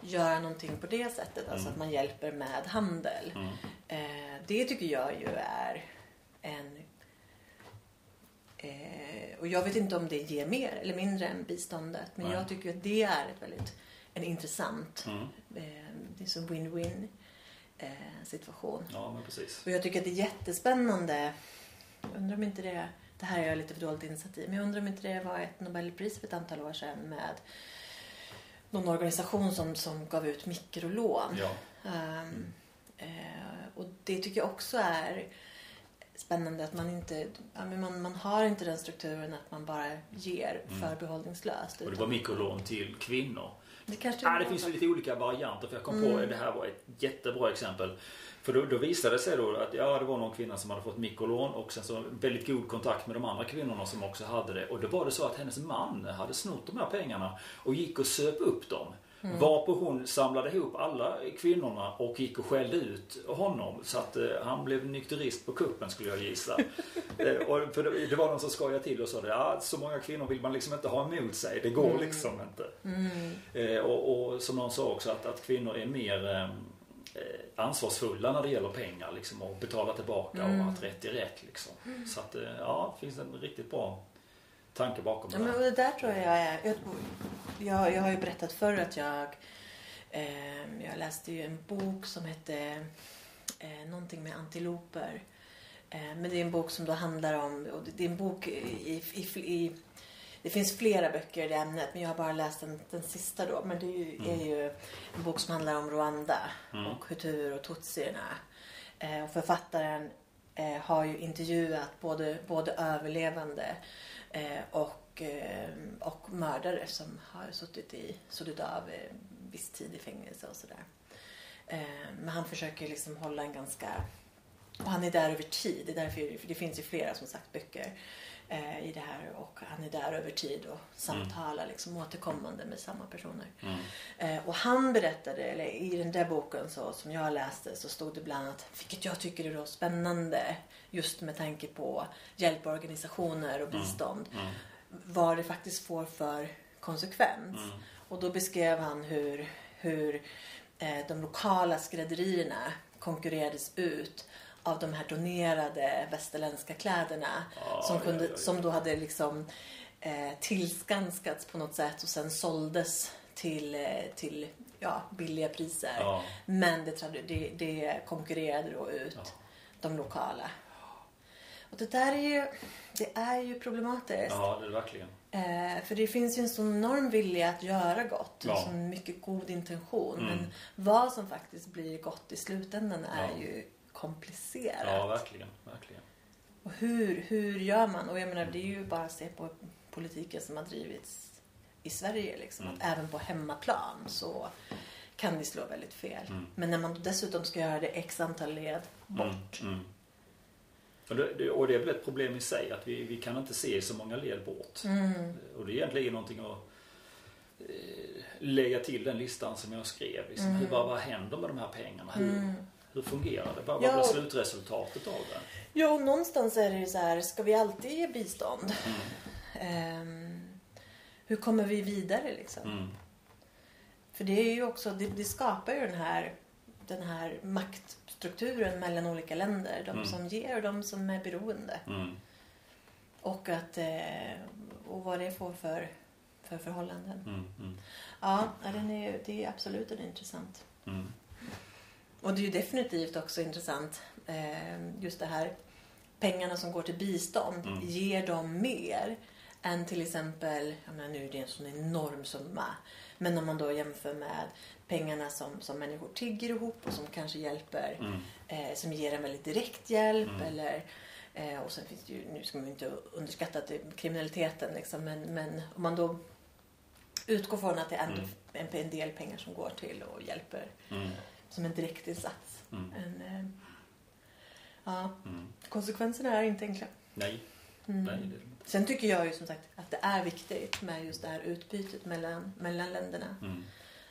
göra någonting på det sättet. Alltså Mm. att man hjälper med handel. Mm. Eh, det tycker jag ju är en... Eh, och jag vet inte om det ger mer eller mindre än biståndet. Men Nej. jag tycker att det är ett väldigt, en intressant, Mm. eh, det är så win-win eh, situation. Ja, men precis. Och jag tycker att det är jättespännande. Jag undrar om inte det, det här är jag lite för dåligt insatt i, men jag undrar om inte det var ett Nobelpris för ett antal år sedan med någon organisation som, som gav ut mikrolån. Ja. Ehm, eh, och det tycker jag också är spännande att man inte, man, man har inte den strukturen att man bara ger förbehållningslöst. Och det var mikrolån till kvinnor. Det kanske Ja, det finns ju lite olika varianter. För jag kom på Mm. det här var ett jättebra exempel. För då, då visade det sig då att ja, det var någon kvinna som hade fått mikrolån och sen så väldigt god kontakt med de andra kvinnorna som också hade det. Och då var det så att hennes man hade snott de här pengarna och gick och söp upp dem. Mm. Varpå hon samlade ihop alla kvinnorna och gick och skällde ut honom. Så att eh, han blev nykterist på kuppen skulle jag gissa. eh, och för det, det var någon som skojade till och sa det. Ja, så många kvinnor vill man liksom inte ha emot sig. Det går liksom inte. Mm. Eh, och, och som någon sa också att, att kvinnor är mer eh, eh, ansvarsfulla när det gäller pengar liksom, och betala tillbaka Mm. och att rätt är rätt. Liksom. Så att eh, ja, det finns en riktigt bra tanke bakom Ja, det men här. det där tror jag är... Jag, jag, jag har ju berättat förr att jag Eh, jag läste ju en bok som hette eh, någonting med antiloper. Eh, men det är en bok som då handlar om, och det, är en bok i, i, i det finns flera böcker i det ämnet men jag har bara läst den, den sista då. Men det är ju, är ju en bok som handlar om Rwanda och Hutu och Tutsierna. Eh, och författaren eh, har ju intervjuat både, både överlevande Eh, och, eh, och mördare som har suttit, i, suttit av eh, viss tid i fängelse och sådär. Eh, men han försöker liksom hålla en ganska... Och han är där över tid. Det, är därför, det finns ju flera som sagt böcker eh, i det här och han är där över tid och samtalar liksom återkommande med samma personer. Eh, och han berättade, eller i den där boken så, som jag läste så stod det bland annat, vilket jag tycker är då spännande just med tanke på hjälporganisationer och bistånd, vad det faktiskt får för konsekvens. Och då beskrev han hur, hur eh, de lokala skrädderierna konkurrerades ut av de här donerade västerländska kläderna som, kunde, oj, oj. som då hade liksom eh, tillskanskats på något sätt och sen såldes till, eh, till ja, billiga priser. Ja. Men det, det, det konkurrerade då ut de lokala. Och det där är ju, det är ju problematiskt. Ja, det är det verkligen. Eh, för det finns ju en sån enorm vilja att göra gott. Ja. En sån mycket god intention. Mm. Men vad som faktiskt blir gott i slutändan är Ja. ju komplicerat. Ja, verkligen. verkligen. Och hur, hur gör man? Och jag menar, det är ju bara att se på politiken som har drivits i Sverige. Liksom. Mm. Att även på hemmaplan så kan det slå väldigt fel. Mm. Men när man dessutom ska göra det x antal led bort. Mm, mm. Och, det, och det är väl ett problem i sig att vi, vi kan inte se så många led bort. Mm. Och det är egentligen någonting att eh, lägga till den listan som jag skrev. Liksom. Mm. Hur, vad, vad händer med de här pengarna? Hur, Mm. Hur fungerar det? Vad, Ja, vad blir slutresultatet av det? Och någonstans är det ju så här, ska vi alltid ge bistånd? Mm. Ehm, hur kommer vi vidare liksom? Mm. För det är ju också, det, det skapar ju den här, den här maktstrukturen mellan olika länder. De Mm. som ger och de som är beroende. Mm. Och, att, eh, och vad det får för, för förhållanden. Mm. Mm. Ja, ja, den är, det är absolut en intressant. Och det är ju definitivt också intressant eh, just det här pengarna som går till bistånd. Mm. Ger de mer än till exempel, jag menar, nu är det en sån enorm summa. Men om man då jämför med pengarna som, som människor tigger ihop och som kanske hjälper, Mm. eh, som ger en väldigt direkt hjälp. Mm. Eller, eh, och sen finns det ju, nu ska man ju inte underskatta kriminaliteten liksom, men, men om man då utgår från att det är Mm. en, en del pengar som går till och hjälper Mm. Som en direktinsats. Mm. En, eh, ja, Mm. konsekvenserna är inte enkla. Nej. Mm. Nej, det det. Sen tycker jag ju som sagt att det är viktigt med just det här utbytet mellan, mellan länderna. Mm.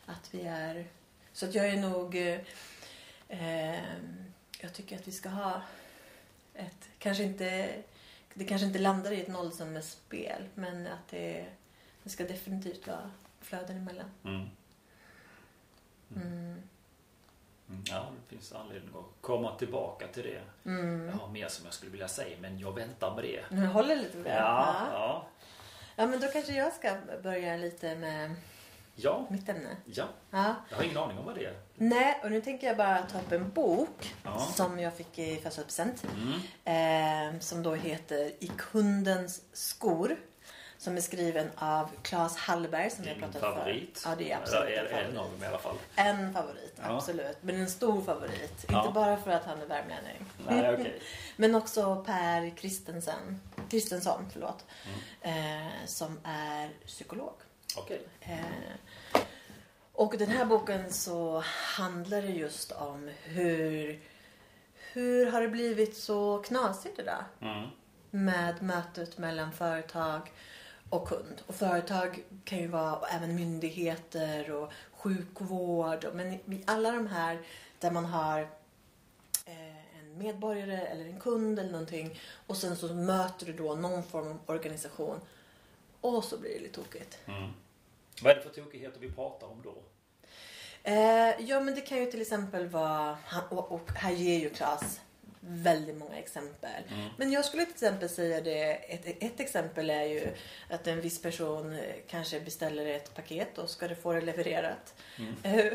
Att vi är... Så att jag är nog... Eh, eh, jag tycker att vi ska ha ett... Kanske inte... Det kanske inte landar i ett nollsummespel men att det, det ska definitivt vara flöden emellan. Mm. Mm. Ja, det finns anledning att komma tillbaka till det. Mm. Jag har mer som jag skulle vilja säga men jag väntar med det. Nu håller lite med. Ja, ja. ja, men då kanske jag ska börja lite med Ja, mitt ämne. ja. Ja. Jag har ingen aning om vad det är. Nej, och nu tänker jag bara ta upp en bok Ja. som jag fick i födelsedagspresent. Mm. Eh, som då heter I kundens skor. Som är skriven av Claes Hallberg som jag Din pratat favorit. för. Ja, det är absolut Eller en en, av dem i alla fall. En favorit, Ja. absolut. Men en stor favorit. Ja. Inte bara för att han är värmlänning. Nej, okej. Men också Per Kristensen, Kristensson förlåt, Mm. eh, som är psykolog. Okej. Eh, och den här boken så handlar det just om hur, hur har det blivit så knasigt idag Mm. med mötet mellan företag och kund. Och företag kan ju vara och även myndigheter och sjukvård. Men i alla de här där man har eh, en medborgare eller en kund eller någonting och sen så möter du då någon form av organisation och så blir det lite tokigt. Mm. Vad är det för tokigheter vi pratar om då? Eh, ja men det kan ju till exempel vara, och, och här ger ju Klas väldigt många exempel. Men jag skulle till exempel säga det, ett, ett exempel är ju att en viss person eh, kanske beställer ett paket och ska det få det levererat. Eh,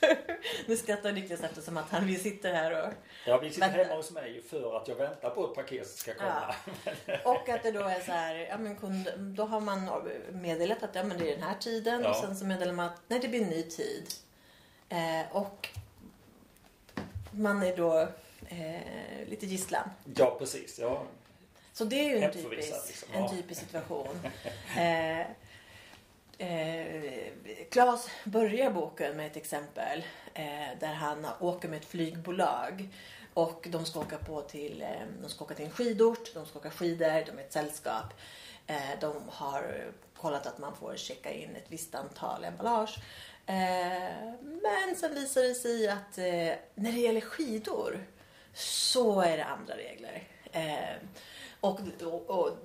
nu skrattar Niklas eftersom att han, vi sitter här och Ja, vi sitter Vänta. hemma hos mig för att jag väntar på att paketet ska komma. Och att det då är så här, ja men kund, då har man meddelat att ja, men det är den här tiden Ja. och sen så meddelar man att nej det blir en ny tid. Eh, och man är då eh, lite gisslan. Ja, precis. Ja. Så det är ju en typisk, liksom. en typisk situation. Eh, eh, Claes börjar boken med ett exempel eh, där han åker med ett flygbolag och de ska åka på till, eh, de ska åka till en skidort, de ska åka skidor, de är ett sällskap. Eh, de har kollat att man får checka in ett visst antal emballage. Eh, men sen visar det sig att när det gäller skidor så är det andra regler. Eh, och, och, och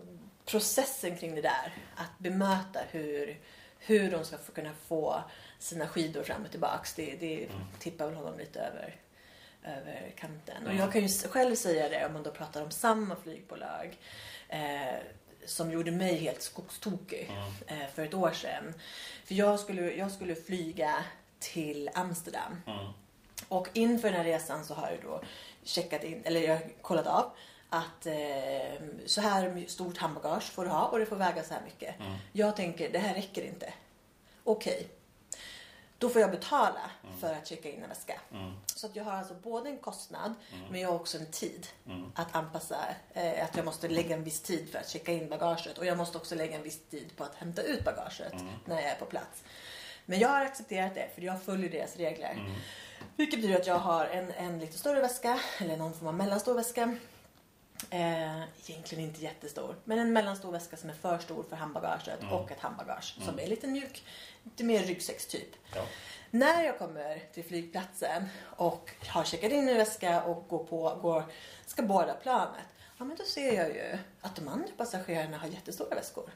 processen kring det där, att bemöta hur, hur de ska få kunna få sina skidor fram och tillbaks, det, det tippar väl honom lite över, över kanten. Och jag kan ju själv säga det om man då pratar om samma flygbolag eh, som gjorde mig helt skogstokig eh, för ett år sedan. För jag skulle, jag skulle flyga till Amsterdam. Mm. Och inför den här resan så har jag då checkat in, eller jag har kollat av att eh, så här stort handbagage får du ha och det får väga så här mycket. Jag tänker, det här räcker inte. Okej. Då får jag betala för att checka in en väska. Så att jag har alltså både en kostnad men jag har också en tid att anpassa. Eh, att jag måste lägga en viss tid för att checka in bagaget och jag måste också lägga en viss tid på att hämta ut bagaget när jag är på plats. Men jag har accepterat det för jag följer deras regler. Vilket betyder att jag har en, en lite större väska eller någon form av mellanstor väska. Eh, egentligen inte jättestor, men en mellanstor väska som är för stor för handbagaget och ett handbagage som är lite mjuk, lite mer ryggsäckstyp. Ja. När jag kommer till flygplatsen och har checkat in min väska och går på, går, ska båda planet. Ja men då ser jag ju att de andra passagerarna har jättestora väskor.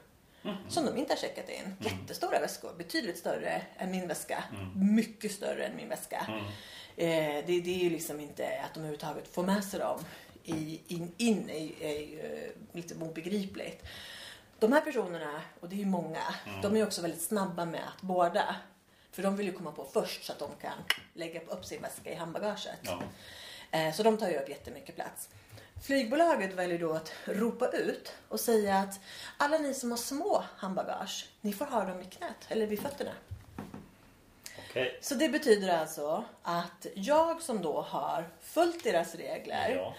Som de inte har checkat in. Jättestora väskor. Betydligt större än min väska. Mycket större än min väska. Eh, det, det är ju liksom inte att de överhuvudtaget får med sig dem i, in, in är, är ju lite obegripligt. De här personerna, och det är ju många, de är ju också väldigt snabba med att båda. För de vill ju komma på först så att de kan lägga upp sin väska i handbagaget. Ja. Eh, Så de tar ju upp jättemycket plats. Flygbolaget väljer då att ropa ut och säga att alla ni som har små handbagage, ni får ha dem i knät eller vid fötterna. Okej. Så det betyder alltså att jag som då har följt deras regler Ja.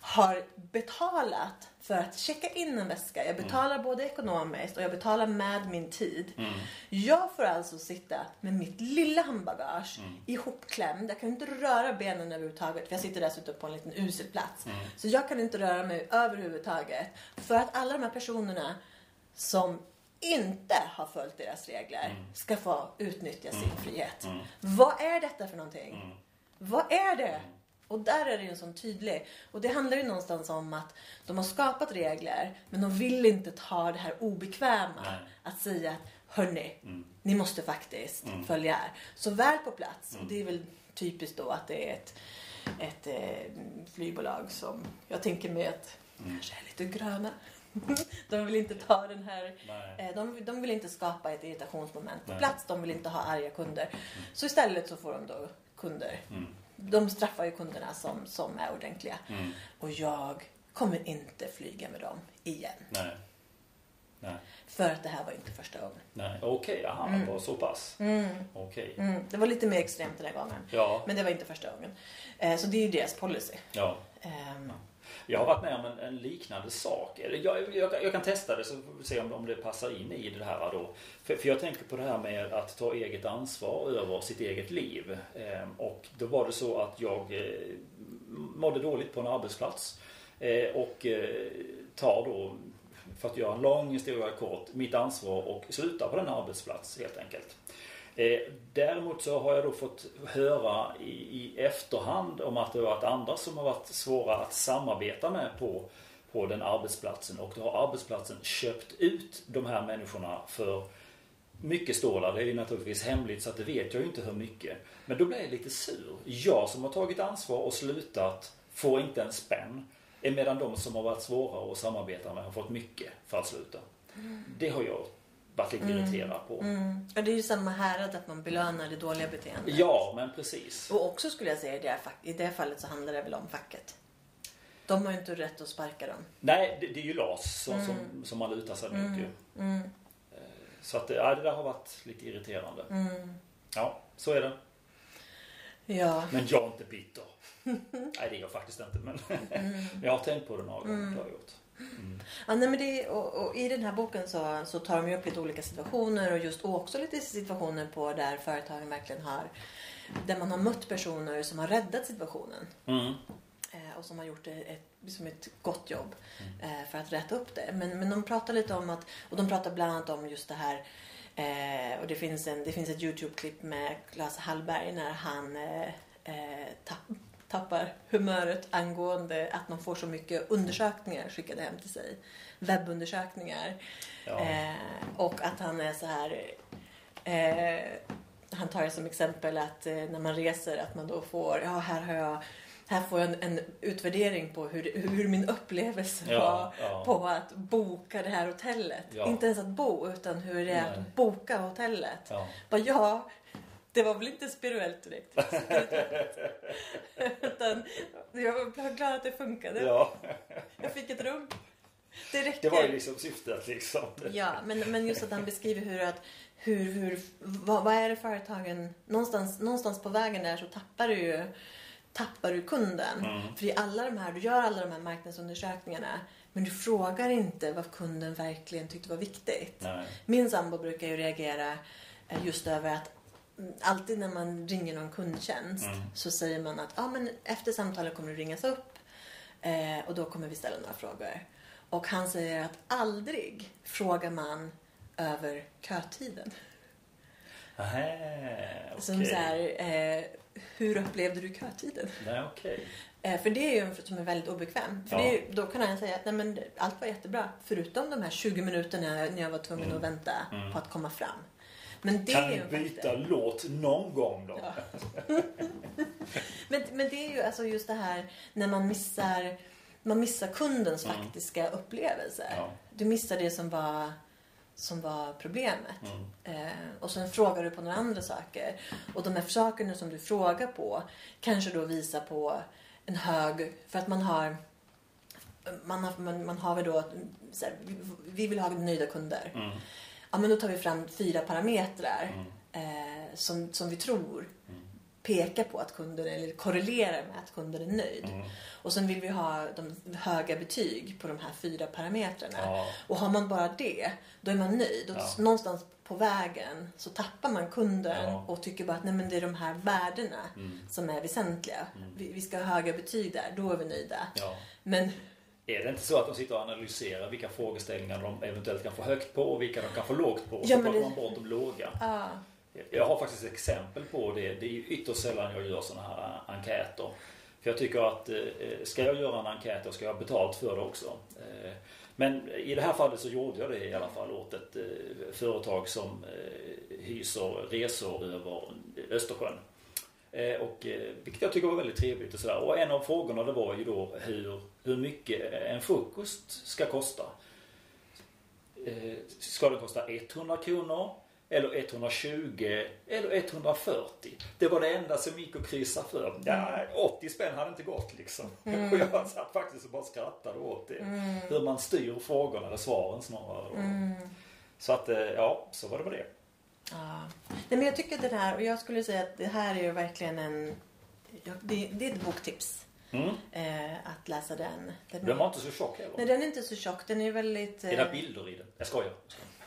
Har betalat för att checka in en väska. Jag betalar både ekonomiskt och jag betalar med min tid. Jag får alltså sitta med mitt lilla handbagage ihopklämd. Jag kan inte röra benen överhuvudtaget för jag sitter dessutom på en liten usel plats. Så jag kan inte röra mig överhuvudtaget. För att alla de här personerna som inte har följt deras regler ska få utnyttja sin frihet. Vad är detta för någonting? Vad är det? Och där är det ju en sån tydlig. Och det handlar ju någonstans om att de har skapat regler men de vill inte ta det här obekväma. Nej. Att säga hörni, ni måste faktiskt följa här. Så väl på plats. Och det är väl typiskt då att det är ett, ett eh, flygbolag som jag tänker mig att kanske är lite gröna. De vill inte ta den här. Eh, De, de vill inte skapa ett irritationsmoment på Nej. plats. De vill inte ha arga kunder. Så istället så får de då kunder. Mm. De straffar ju kunderna som, som är ordentliga. Mm. Och jag kommer inte flyga med dem igen. Nej. Nej. För att det här var inte första gången. Nej. Okej, aha, det var så pass. Okej. Mm, det var lite mer extremt den här gången. Ja. Men det var inte första gången. Eh, så det är ju deras policy. Ja. Ehm, jag har varit med om en, en liknande sak. Jag, jag, jag kan testa det så får vi se om, om det passar in i det här då. För, för jag tänker på det här med att ta eget ansvar över sitt eget liv. Ehm, och då var det så att jag eh, mådde dåligt på en arbetsplats. Eh, och eh, tar då, för att göra en lång historia kort, mitt ansvar och slutar på den arbetsplats helt enkelt. Eh, däremot så har jag då fått höra i, i efterhand om att det har varit andra som har varit svåra att samarbeta med på, på den arbetsplatsen och då har arbetsplatsen köpt ut de här människorna för mycket stålar. Det är ju naturligtvis hemligt så att det vet jag ju inte hur mycket. Men då blir jag lite sur. Jag som har tagit ansvar och slutat får inte en spänn. Medan de som har varit svåra att samarbeta med har fått mycket för att sluta. Det har jag varit lite irriterad på. Mm. Ja, det är ju samma härad att man belönar det dåliga beteendet. Ja, men precis. Och också skulle jag säga i det, här, i det fallet så handlar det väl om facket. De har ju inte rätt att sparka dem. Nej, det, det är ju LAS som, som, som man lutar sig mot ju. Mm. Eh, Så att ja, det där har varit lite irriterande. Mm. Ja, så är det. Ja. Men jag är inte bitter. Nej, det är jag faktiskt inte. Men Mm. jag har tänkt på det några gånger. Det har jag gjort. Ja, nej, men det, och, och I den här boken så, så tar de upp lite olika situationer och just också lite situationer på där företagen verkligen har där man har mött personer som har räddat situationen Mm. eh, och som har gjort ett, liksom ett gott jobb eh, för att rätta upp det. Men, men de pratar lite om att, och de pratar bland annat om just det här eh, och det finns, en, det finns ett Youtube-klipp med Claes Hallberg när han eh, tapp, tappar humöret angående att man får så mycket undersökningar skickade hem till sig. Webbundersökningar. Ja. Eh, och att han är så här... Eh, han tar som exempel att eh, när man reser att man då får, ja här har jag här får jag en, en utvärdering på hur, hur min upplevelse Ja, var ja. på att boka det här hotellet. Ja. Inte ens att bo utan hur det är Nej. att boka hotellet. Ja. Bara, ja, det var väl inte spirituellt direkt. utan jag var glad att det funkade. ja, Jag fick ett rum. Det räcker. det var ju liksom syftet liksom. Ja, men, men just att han beskriver hur att hur, hur, vad, vad är det företagen, någonstans, någonstans på vägen där så tappar du ju tappar du kunden. Mm. För i alla de här, du gör alla de här marknadsundersökningarna men du frågar inte vad kunden verkligen tyckte var viktigt. Nej. Min sambo brukar ju reagera eh, just över att alltid när man ringer någon kundtjänst Mm. så säger man att ah, men efter samtalet kommer du ringas upp eh, och då kommer vi ställa några frågor. Och han säger att aldrig frågar man över kötiden. Nähä, okej. Som så här, eh, hur upplevde du kötiden? Nej, okej. Eh, för det är ju en som är väldigt obekväm. För Ja. är, då kan han säga att Nej, men allt var jättebra. Förutom de här 20 minuterna när jag var tvungen att vänta Mm. på att komma fram. Men det Kan ni byta faktor. låt någon gång då? Ja. Men, men det är ju alltså just det här när man missar, man missar kundens Mm. faktiska upplevelse. Ja. Du missar det som var, som var problemet. Mm. Eh, och sen frågar du på några andra saker. Och de här sakerna som du frågar på kanske då visar på en hög... För att man har... Man har, man, man har väl då... Här, vi, vi vill ha nöjda kunder. Mm. Ja, men då tar vi fram fyra parametrar Mm. eh, som, som vi tror pekar på att kunden eller korrelerar med att kunden är nöjd. Mm. Och sen vill vi ha de höga betyg på de här fyra parametrarna. Ja. Och har man bara det, då är man nöjd. Och Ja. någonstans på vägen så tappar man kunden Ja. och tycker bara att nej, men det är de här värdena Mm. som är väsentliga. Vi, vi ska ha höga betyg där, då är vi nöjda. Men Är det inte så att de sitter och analyserar vilka frågeställningar de eventuellt kan få högt på och vilka de kan få lågt på? Ja, så plockar det- man bort de låga. ja, Jag har faktiskt ett exempel på det. Det är ju ytterst sällan jag gör sådana här enkäter. För jag tycker att eh, ska jag göra en enkät då ska jag ha betalt för det också. Eh, Men i det här fallet så gjorde jag det i alla fall åt ett eh, företag som hyser resor över Östersjön. Eh, Och, eh, vilket jag tycker var väldigt trevligt och sådär. Och en av frågorna det var ju då hur, hur mycket en frukost ska kosta. Eh, Ska den kosta 100 kronor? Eller 120 eller 140. Det var det enda som gick att kryssa för. Ja, 80 spänn hade inte gått liksom. Och jag satt faktiskt och bara skrattade åt det. Hur man styr frågorna eller svaren snarare. Så att, ja, så var det med det. Ja. Nej, men jag tycker att det här, och jag skulle säga att det här är ju verkligen en... ja, Det, det är ett boktips. Mm. Eh, att läsa den. den Den var inte så tjock heller. Nej, den är inte så tjock. Den är väldigt... Är eh, det bilder i den? Jag skojar.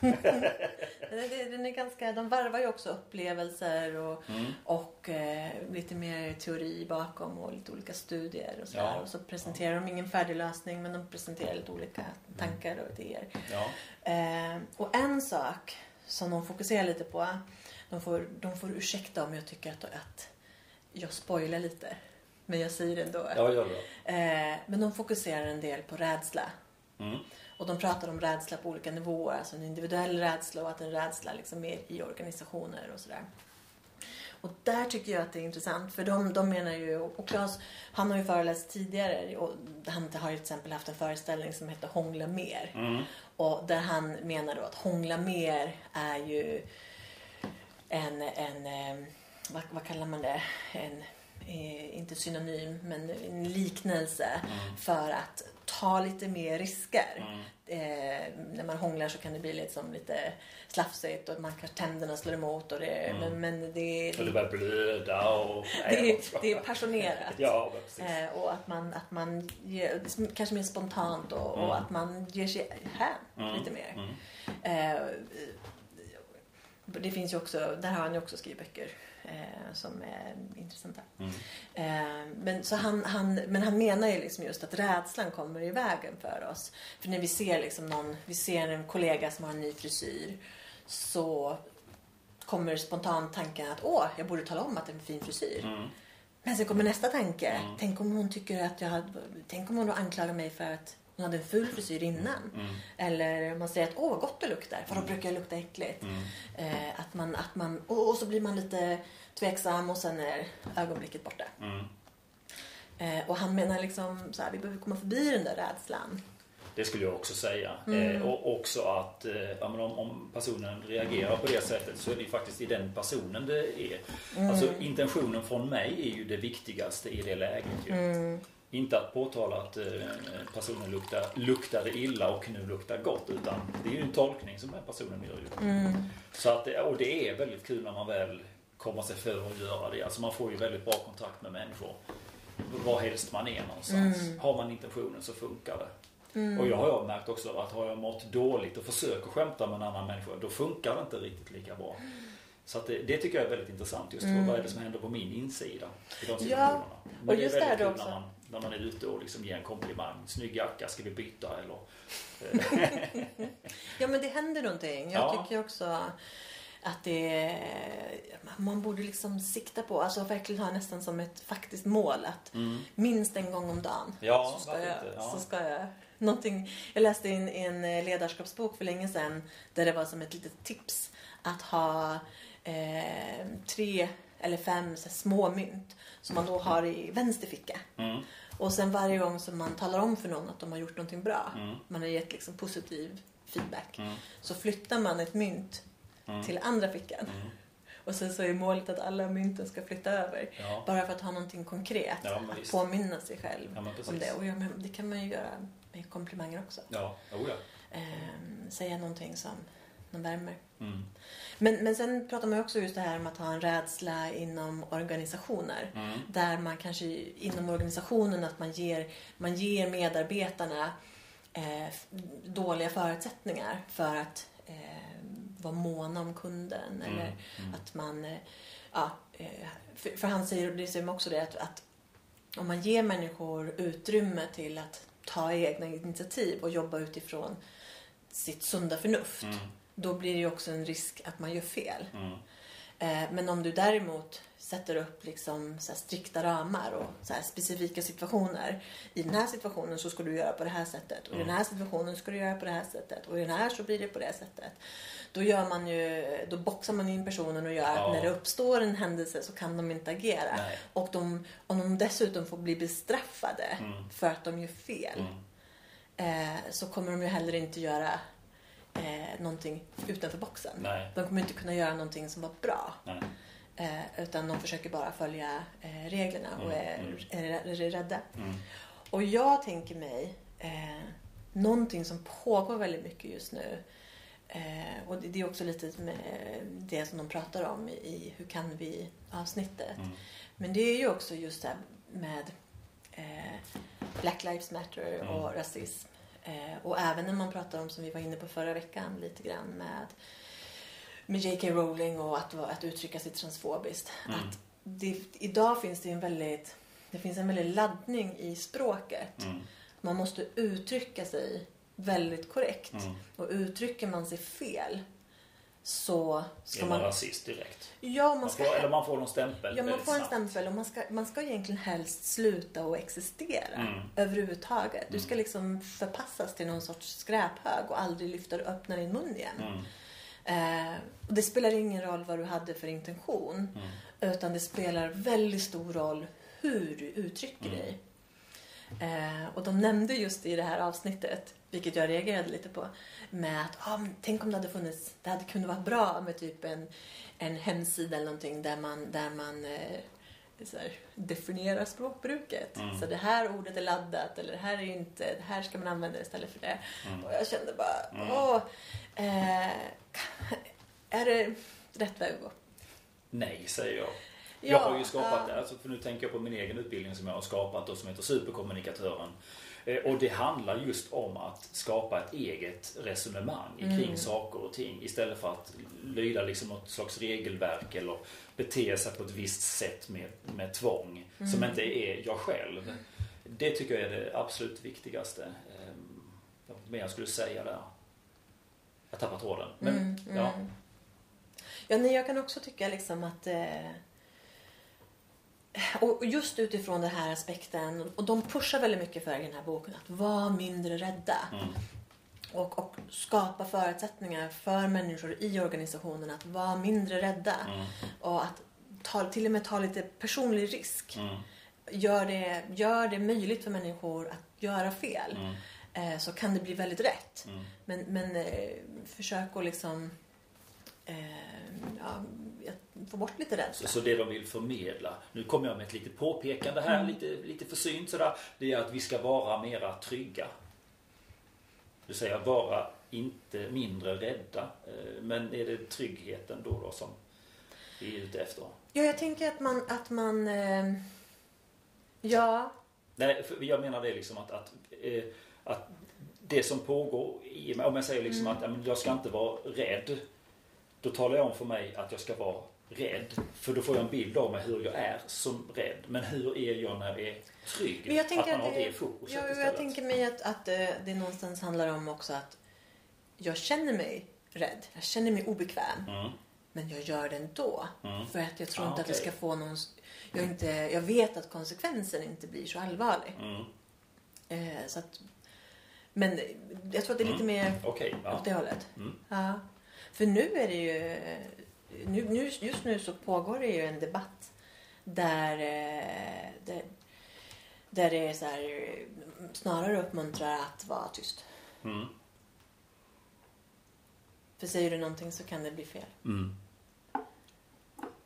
Den är, den är ganska, de varvar ju också upplevelser och, Mm. och eh, lite mer teori bakom och lite olika studier och sådär. Ja. Och så presenterar de ingen färdig lösning men de presenterar lite olika tankar och idéer. Ja. Eh, och en sak som de fokuserar lite på, de får, de får ursäkta om jag tycker att, att jag spoilar lite. Men jag säger det ändå. ja, gör det. Eh, men de fokuserar en del på rädsla. Mm. Och de pratar om rädsla på olika nivåer, alltså en individuell rädsla och att en rädsla liksom är i organisationer och sådär. Och där tycker jag att det är intressant för de, de menar ju, och Claes han har ju föreläst tidigare och han har ju till exempel haft en föreställning som heter Hångla mer. Mm. Och där han menar då att hångla mer är ju en, en eh, vad, vad kallar man det? En, eh, inte synonym, men en liknelse Mm. för att ta lite mer risker. Eh, när man hånglar så kan det bli liksom lite slafsigt och man kan tänderna slår emot och det, men, men det, Och det börjar blöda och... det, är, det är passionerat. Ja. Eh, och att man, att man ger, kanske mer spontant och, och att man ger sig hän lite mer. Eh, det finns ju också, där har han ju också skrivit böcker eh, som är intressanta. Eh, men, så han, han, men han menar ju liksom just att rädslan kommer i vägen för oss. För när vi ser liksom någon, vi ser en kollega som har en ny frisyr så kommer spontant tanken att åh, jag borde tala om att det är en fin frisyr. Men sen kommer nästa tanke. Tänk om hon tycker att jag hade, Tänk om hon då anklagar mig för att hon hade en ful frisyr innan. Eller man säger att åh vad gott det luktar. För då brukar jag lukta äckligt. Eh, att man, att man, och, och så blir man lite tveksam och sen är ögonblicket borta. Eh, och han menar liksom så här, vi behöver komma förbi den där rädslan. Det skulle jag också säga. Mm. Eh, och också att eh, ja, om, om personen reagerar på det sättet så är det ju faktiskt i den personen det är. Mm. Alltså intentionen från mig är ju det viktigaste i det läget. Ju. Mm. Inte att påtala att eh, personen luktar, luktade illa och nu luktar gott. Utan det är ju en tolkning som den personen gör. Ju. Mm. Så att, det- och det är väldigt kul när man väl kommer sig för att göra det. Alltså man får ju väldigt bra kontakt med människor. Var helst man är någonstans. Mm. Har man intentionen så funkar det. Och jag har märkt också att har jag mått dåligt och försöker skämta med en annan människa då funkar det inte riktigt lika bra. Så det, det tycker jag är väldigt intressant just för vad är det som händer på min insida i de Ja. Men och det är just väldigt där kul också. när man, när man är ute och liksom ger en komplimang. Snygg jacka, ska vi byta eller? Ja men det händer någonting. Jag Ja. tycker också att det man borde liksom sikta på, alltså verkligen ha nästan som ett faktiskt mål att minst en gång om dagen Mm. Ja, så, ska jag, inte? Ja. så ska jag någonting. Jag läste i en, ledarskapsbok för länge sedan där det var som ett litet tips att ha eh, tre eller fem så små mynt som man då har i vänster ficka. Mm. Och sen varje gång som man talar om för någon att de har gjort någonting bra, Mm. man har gett liksom positiv feedback, så flyttar man ett mynt Mm. till andra fickan. Och sen så är målet att alla mynten ska flytta över. Ja. Bara för att ha någonting konkret. Ja, att visst. påminna sig själv Ja, om det. Och ja, det kan man ju göra med komplimanger också. Ja, oh ja. Ehm, säga någonting som någon värmer. Mm. Men, men sen pratar man också just det här om att ha en rädsla inom organisationer. Mm. Där man kanske inom organisationen att man ger, man ger medarbetarna eh, dåliga förutsättningar för att eh, vara måna om kunden. Mm. Eller att man... Eh, ja, eh, för, för han säger, det säger också det att, att om man ger människor utrymme till att ta egna initiativ och jobba utifrån sitt sunda förnuft. Mm. Då blir det ju också en risk att man gör fel. Mm. Eh, Men om du däremot sätter upp liksom så strikta ramar och så specifika situationer. I den här situationen så ska du göra på det här sättet. Och i den här situationen ska du göra på det här sättet. Och i den här så blir det på det sättet. Då, gör man ju, då boxar man in personen och gör Ja. att när det uppstår en händelse så kan de inte agera. Nej. Och de, om de dessutom får bli bestraffade för att de gör fel. Eh, så kommer de ju heller inte göra eh, någonting utanför boxen. Nej. De kommer inte kunna göra någonting som var bra. Eh, utan de försöker bara följa eh, reglerna och är, Mm, är, är, är rädda. Mm. Och jag tänker mig eh, någonting som pågår väldigt mycket just nu. Eh, och det, det är också lite med det som de pratar om i Hur kan vi avsnittet. Mm. Men det är ju också just det här med eh, Black Lives Matter Mm. och rasism. Eh, och även när man pratar om, som vi var inne på förra veckan, lite grann med, med J.K. Rowling och att, att uttrycka sig transfobiskt. Mm. Att det, idag finns det en väldigt, det finns en väldigt laddning i språket. Mm. Man måste uttrycka sig väldigt korrekt. Mm. Och uttrycker man sig fel så ska Är man man... rasist direkt? Ja, man Man ska får, eller man får någon stämpel Ja, man får en snabbt. stämpel och man ska, man ska egentligen helst sluta att existera Mm. överhuvudtaget. Du ska liksom förpassas till någon sorts skräphög och aldrig lyfta och öppna din mun igen. Mm. Eh, och det spelar ingen roll vad du hade för intention. Mm. Utan det spelar väldigt stor roll hur du uttrycker Mm. dig. Eh, och de nämnde just i det här avsnittet, vilket jag reagerade lite på, med att ah, tänk om det hade funnits, det hade kunnat vara bra med typ en, en hemsida eller någonting där man, där man eh, här, definierar språkbruket. Mm. Så det här ordet är laddat eller det här är inte, det här ska man använda istället för det. Mm. Och jag kände bara, Mm. åh, eh, är det rätt väg att gå? Nej, säger jag. Ja, jag har ju skapat, ja. alltså, för nu tänker jag på min egen utbildning som jag har skapat och som heter Superkommunikatören. Eh, Och det handlar just om att skapa ett eget resonemang kring Mm. saker och ting istället för att lyda liksom något slags regelverk eller bete sig på ett visst sätt med, med tvång som Mm. inte är jag själv. Det tycker jag är det absolut viktigaste. Ehm, Vad jag skulle säga där? Jag tappar tråden. Men, Mm, mm. ja. Ja, nej, jag kan också tycka liksom att... Eh, och just utifrån den här aspekten, och de pushar väldigt mycket för i den här boken, att vara mindre rädda. Mm. Och, och skapa förutsättningar för människor i organisationen att vara mindre rädda. Mm. Och att ta, till och med ta lite personlig risk. Mm. Gör det, gör det möjligt för människor att göra fel. Mm. Eh, så kan det bli väldigt rätt. Mm. Men, men eh, försök att liksom eh, ja, få bort lite Så, rädsla. så det de vill förmedla, nu kommer jag med ett litet påpekande här, Mm. lite, lite försynt sådär. Det är att vi ska vara mera trygga. Det vill säga vara inte mindre rädda. Eh, Men är det tryggheten då, då som vi är ute efter? Ja, jag tänker att man... Att man eh, ja, Nej, jag menar det liksom att, att, eh, att det som pågår, i, om jag säger liksom Mm. att jag ska inte vara rädd. Då talar jag om för mig att jag ska vara rädd. För då får jag en bild av mig hur jag är som rädd. Men hur är jag när jag är trygg? Men jag tänker att man att har det- det fokuset ja jag istället. tänker mig att, att eh, det någonstans handlar om också att jag känner mig rädd. Jag känner mig obekväm. Mm, Men jag gör det ändå. mm, För att jag tror Ah, inte att det ska få någon... Jag, inte, jag vet att konsekvensen inte blir så allvarlig. mm. Eh, så att, men jag tror att det är lite Mm. mer ja. åt det hållet. Mm. Ja. För nu är det ju... Nu, nu, just nu så pågår det ju en debatt där, eh, där, där det är så här, snarare uppmuntrar att vara tyst. Mm. För säger du någonting så kan det bli fel. Mm.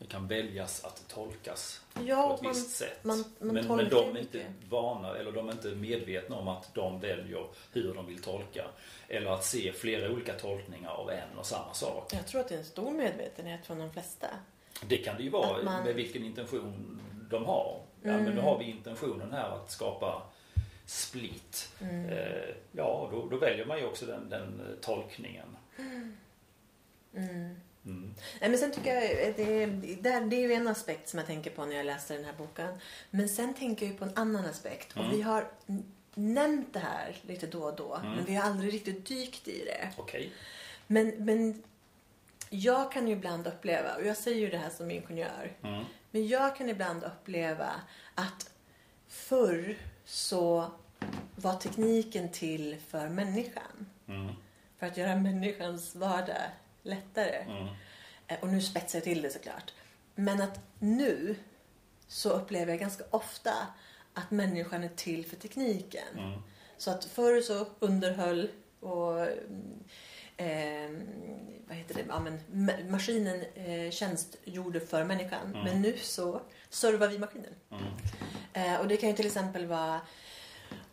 Det kan väljas att tolkas Ja, på ett man, visst sätt. man, man men, men de är inte vana eller de är inte medvetna om att de väljer hur de vill tolka. Eller att se flera olika tolkningar av en och samma sak. Jag tror att det är en stor medvetenhet från de flesta. Det kan det ju vara man- med vilken intention de har. Ja, Mm. men då har vi intentionen här att skapa split. Mm. Eh, ja, då, då väljer man ju också den, den eh, tolkningen. Mm. Mm. Nej, men sen tycker jag, det, det, det är ju en aspekt som jag tänker på när jag läser den här boken. Men sen tänker jag ju på en annan aspekt. Och Mm. vi har nämnt det här lite då och då. Mm. Men vi har aldrig riktigt dykt i det. Okej. Men, men jag kan ju ibland uppleva, och jag säger ju det här som ingenjör. Mm. Men jag kan ibland uppleva att förr så var tekniken till för människan. Mm. För att göra människans vardag lättare. Mm. Eh, Och nu spetsar jag till det såklart. Men att nu så upplever jag ganska ofta att människan är till för tekniken. Mm. Så att förr så underhöll och eh, vad heter det? Ja, men, ma- maskinen eh, tjänstgjorde för människan. Mm. Men nu så servar vi maskinen. Mm. Eh, och det kan ju till exempel vara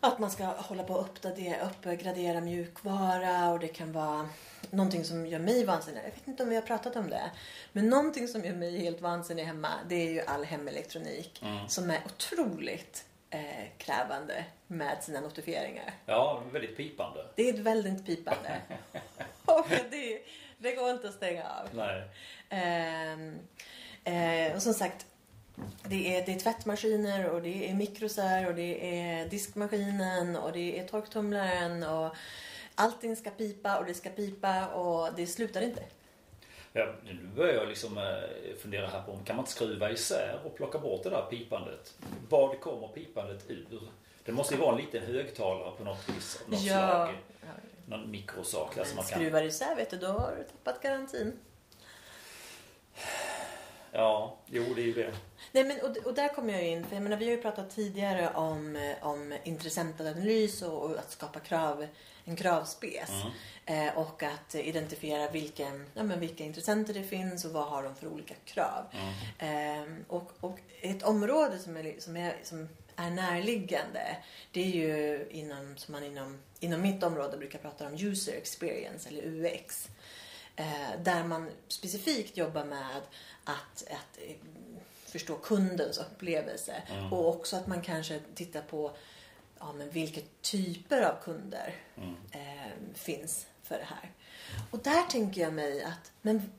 att man ska hålla på att uppdatera, uppgradera mjukvara och det kan vara någonting som gör mig vansinnig. Jag vet inte om vi har pratat om det. Men någonting som gör mig helt vansinnig hemma det är ju all hemelektronik Mm. som är otroligt eh, krävande med sina notifieringar. Ja, väldigt pipande. Det är ett väldigt pipande. och det, det går inte att stänga av. Nej. Ehm, eh, och som sagt, det är, det är tvättmaskiner och det är mikrosar och det är diskmaskinen och det är torktumlaren och allting ska pipa och det ska pipa och det slutar inte. Ja, nu börjar jag liksom eh, fundera här på om kan man inte skruva isär och plocka bort det där pipandet? Vad kommer pipandet ur? Det måste ju vara en liten högtalare på något vis. Något Ja. slag. Någon mikrosak Men man kan... skruvar isär vet du, då har du tappat garantin. Ja, jo det är ju det. Nej, men, och, och där kommer jag in, för jag menar, vi har ju pratat tidigare om, om intressentanalys och, och att skapa krav, en kravspec. Mm. Eh, och att identifiera vilken, ja, men vilka intressenter det finns och vad har de för olika krav. Mm. Eh, och, och ett område som är, som, är, som är närliggande det är ju inom, som man inom, inom mitt område brukar prata om user experience eller UX. Eh, där man specifikt jobbar med att, att eh, förstå kundens upplevelse Mm. och också att man kanske tittar på ja, men vilka typer av kunder Mm. eh, finns för det här. Och där tänker jag mig att men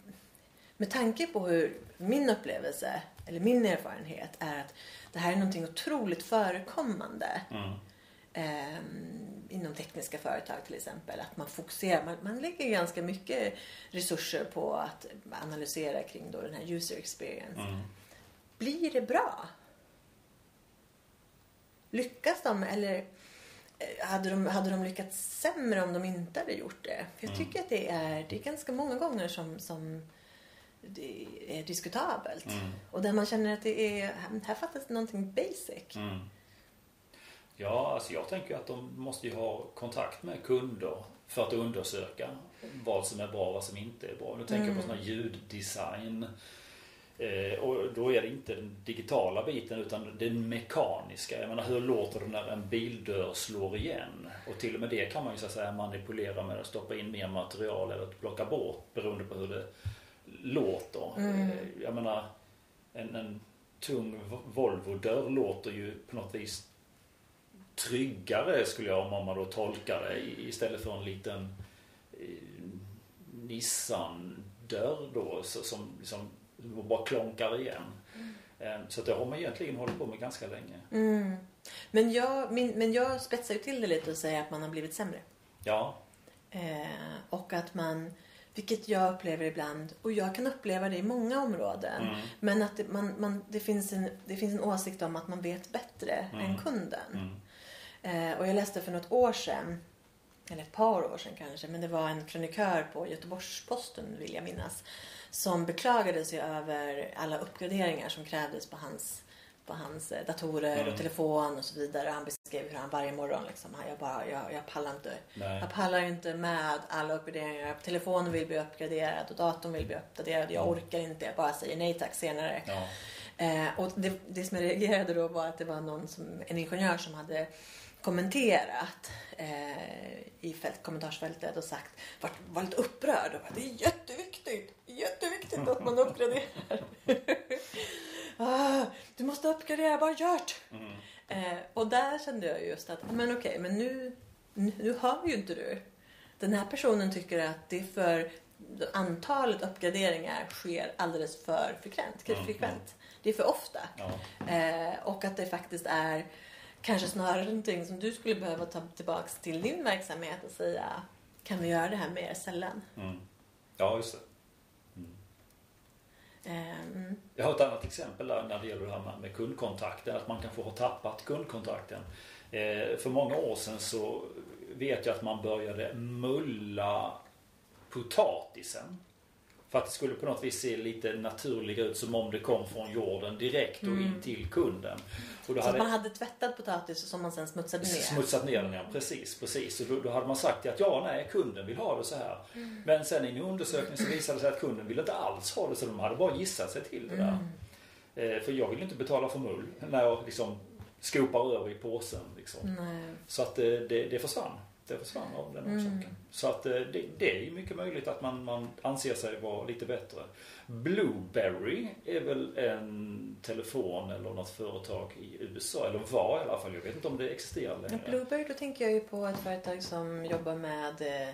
med tanke på hur min upplevelse eller min erfarenhet är att det här är någonting otroligt förekommande Mm. Eh, inom tekniska företag till exempel. Att man fokuserar, man, man lägger ganska mycket resurser på att analysera kring då den här user experience. Mm. Blir det bra? Lyckas de eller eh, hade de, hade de lyckats sämre om de inte hade gjort det? För jag Mm. tycker att det är, det är ganska många gånger som, som det är diskutabelt. Mm. Och där man känner att det är, här fattas någonting basic. Mm. Ja, alltså jag tänker att de måste ju ha kontakt med kunder för att undersöka vad som är bra och vad som inte är bra. Nu tänker jag på sån här ljuddesign. Eh, och då är det inte den digitala biten utan den mekaniska. Jag menar hur låter det när en bildörr slår igen? Och till och med det kan man ju så att säga manipulera med att stoppa in mer material eller att plocka bort beroende på hur det låter. Eh, Jag menar en, en tung Volvo-dörr låter ju på något vis tryggare skulle jag om man då tolkar det istället för en liten eh, Nissan-dörr då så- som liksom bara klonkar igen. Eh, Så det har man egentligen hållit på med ganska länge. Mm. Men, jag, min, men jag spetsar ju till det lite och säger att man har blivit sämre. Ja, Eh, och att man, vilket jag upplever ibland, och jag kan uppleva det i många områden. Mm. Men att det, man, man, det, finns en, det finns en åsikt om att man vet bättre än kunden. Mm. Eh, och jag läste för något år sedan, eller ett par år sedan kanske, men det var en krönikör på Göteborgs-Posten vill jag minnas. Som beklagade sig över alla uppgraderingar som krävdes på hans, på hans eh, datorer Mm. och telefon och så vidare. Han beskrev hur han varje morgon liksom, jag bara, jag, jag pallar inte. Nej. Jag pallar inte med alla uppgraderingar. Telefonen vill bli uppgraderad och datorn vill bli uppdaterad. Jag orkar inte, jag bara säger nej tack senare. Ja. Eh, och det, det som jag reagerade då var att det var någon som, en ingenjör som hade kommenterat eh, i fält, kommentarsfältet och sagt, var, var lite upprörd och bara, det är jätteviktigt, jätteviktigt att man uppgraderar. ah, du måste uppgradera, bara gjort! Mm. Eh, och där kände jag just att, men okej, men nu, nu, nu hör ju inte du. Den här personen tycker att det är för antalet uppgraderingar sker alldeles för frekvent. Mm, frekvent. Det är för ofta. Ja. Eh, och att det faktiskt är kanske snarare någonting som du skulle behöva ta tillbaks till din verksamhet och säga kan vi göra det här mer sällan? Mm. ja, just det. Ehm, Jag har ett annat exempel där när det gäller det här med- med kundkontakten. Att man kanske har tappat kundkontakten. Eh, för många år sedan så vet jag att man började mulla potatisen. För att det skulle på något vis se lite naturligare ut som om det kom från jorden direkt och in till kunden. Och då så att man hade tvättat potatis som man sen smutsade ner. Smutsat ner den ja, precis. precis. Och då, då hade man sagt att ja, nej, kunden vill ha det så här. Mm. Men sen i en undersökning så visade det sig att kunden ville inte alls ha det så de hade bara gissat sig till det där. Mm. Eh, för jag vill inte betala för mull när jag liksom skopar över i påsen. Liksom. Så att eh, det, det försvann. Det försvann av den Mm. orsaken. Så att eh, det, det är ju mycket möjligt att man, man anser sig vara lite bättre. Blueberry är väl en telefon eller något företag i USA. Eller var i alla fall. Jag vet inte om det existerar längre. Blueberry, då tänker jag ju på ett företag som jobbar med, eh,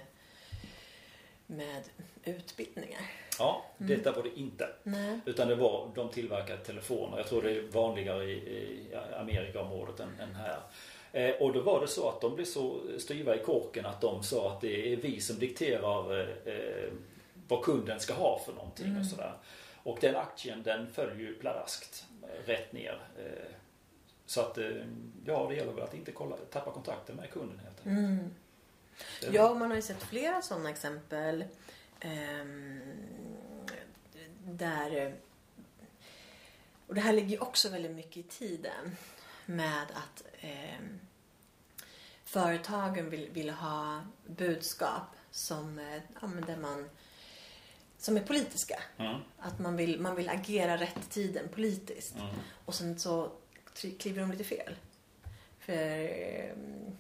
med utbildningar. Ja, Mm. detta var det inte. Nej. Utan det var, de tillverkade telefoner. Jag tror det är vanligare i, i Amerikaområdet än, än här. Eh, och då var det så att de blev så styva i korken att de sa att det är vi som dikterar eh, eh, vad kunden ska ha för någonting Mm. och sådär. Och den aktien den föll ju pladaskt rätt ner. Så att ja, det gäller väl att inte kolla, tappa kontakten med kunden helt enkelt. Mm. Ja, man har ju sett flera sådana exempel. ehm, där... Och det här ligger ju också väldigt mycket i tiden. Med att ehm, företagen vill, vill ha budskap som, eh, ja, där man, som är politiska. Mm. Att man vill, man vill agera rätt i tiden politiskt. Mm. Och sen så kliver de lite fel. För, ehm,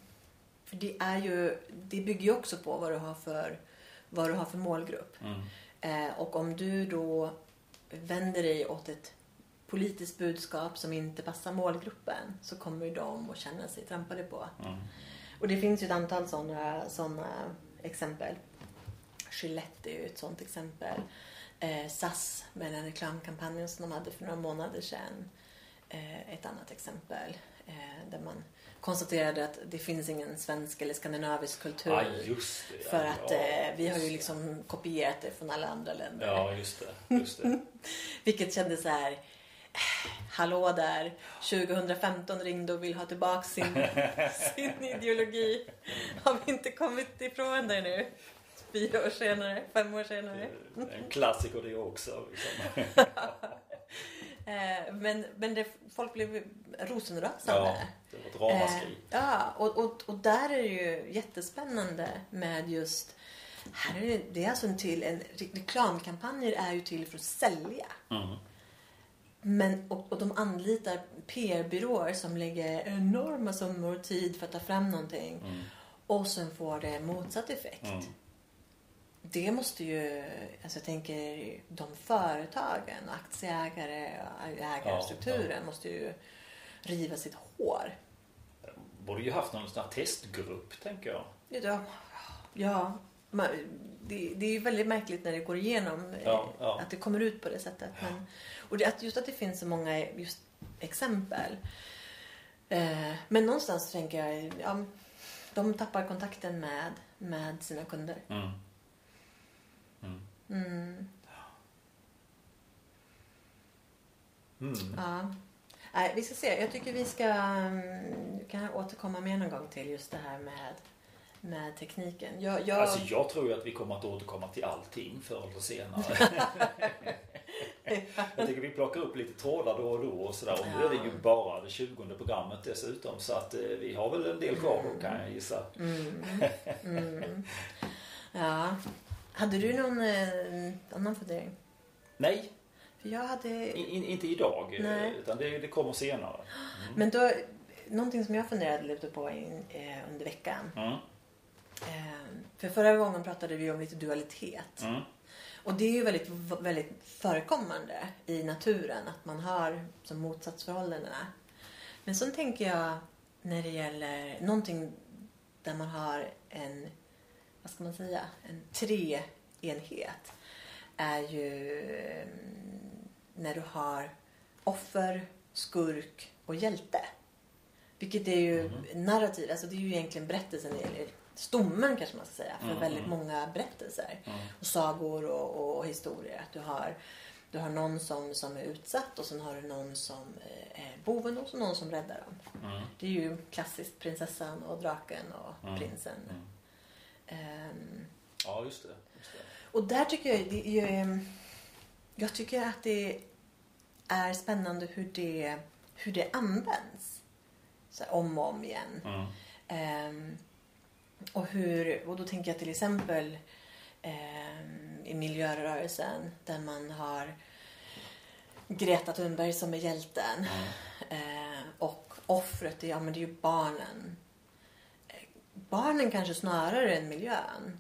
för det är ju, det bygger ju också på vad du har för, vad du har för målgrupp. Mm. Eh, och om du då vänder dig åt ett politiskt budskap som inte passar målgruppen så kommer ju de att känna sig trampade på. Mm. Och det finns ju ett antal sådana såna exempel. Gillette är ju ett sådant exempel. Eh, SAS med den reklamkampanjen som de hade för några månader sedan. Eh, ett annat exempel eh, där man konstaterade att det finns ingen svensk eller skandinavisk kultur. Just det. för ja, att ja, eh, vi har ju liksom kopierat det från alla andra länder. Ja, just det. Just det. Vilket kändes så här. "Eh, Hallå där. 2015 ringde och vill ha tillbaka sin, sin ideologi. Har vi inte kommit ifrån det nu? Fyra år senare, fem år senare. En klassiker det också. Liksom. Eh, men men det, folk blev Ja, rosenrasande. det var ett ramaskri. Eh, ja, och, och, och där är det ju jättespännande med just här är det, det är alltså en till, en, reklamkampanjer är ju till för att sälja. Mm. Men, och, och de anlitar PR-byråer som lägger enorma summor tid för att ta fram någonting. Mm. Och sen får det motsatt effekt. Mm. Det måste ju, alltså jag tänker de företagen, aktieägare, ägarstrukturen Ja, måste ju riva sitt hår. Borde ju haft någon sån här testgrupp, tänker jag. Ja, ja man, det, det är ju väldigt märkligt när det går igenom. eh, Ja, ja. Att det kommer ut på det sättet. Men, och det, att just att det finns så många just exempel. Eh, men någonstans tänker jag, ja, de tappar kontakten med, med sina kunder. Mm. Mm. Mm, Mm. ja. Nej, vi ska se. Jag tycker vi ska mm, kan återkomma mer någon gång till just det här med, med tekniken. Jag, jag, Alltså jag tror ju att vi kommer att återkomma till allting förr eller senare. jag tycker vi plockar upp lite trådar då och då och sådär. Och nu är det ju bara det 20 programmet dessutom. Så att eh, vi har väl en del kvar då kan jag gissa. Mm. Mm. Ja. Hade du någon eh, annan fundering? Nej, För jag hade... in, in, inte idag. eh, Nej. Utan det, det kommer senare. Men då, någonting som jag funderade lite på in, eh, under veckan. Mm. Eh, för förra gången pratade vi om lite dualitet. Mm. Och det är ju väldigt, väldigt förekommande i naturen att man har som motsatsförhållandena. Men så tänker jag när det gäller någonting där man har en, vad ska man säga, en treenhet. Är ju mm, när du har offer, skurk och hjälte. Vilket är ju narrativ, alltså det är ju egentligen berättelsen, eller stommen kanske man ska säga, för Mm, väldigt mm. många berättelser. Mm. Och sagor och, och historier. Att du har, du har någon som, som är utsatt och sen har du någon som eh, är boven och så någon som räddar dem. Mm. Det är ju klassiskt prinsessan och draken och Mm. prinsen. Ehm, Ja, just det. Just det. och där tycker jag det är ju, Jag tycker att det är spännande hur det, hur det används. Så här, om och om igen. Mm. Och, hur, och då tänker jag till exempel ehm, i miljörörelsen där man har Greta Thunberg som är hjälten. Ehm, och offret, är- ja men det är ju barnen. Eh, Barnen kanske snarare än miljön,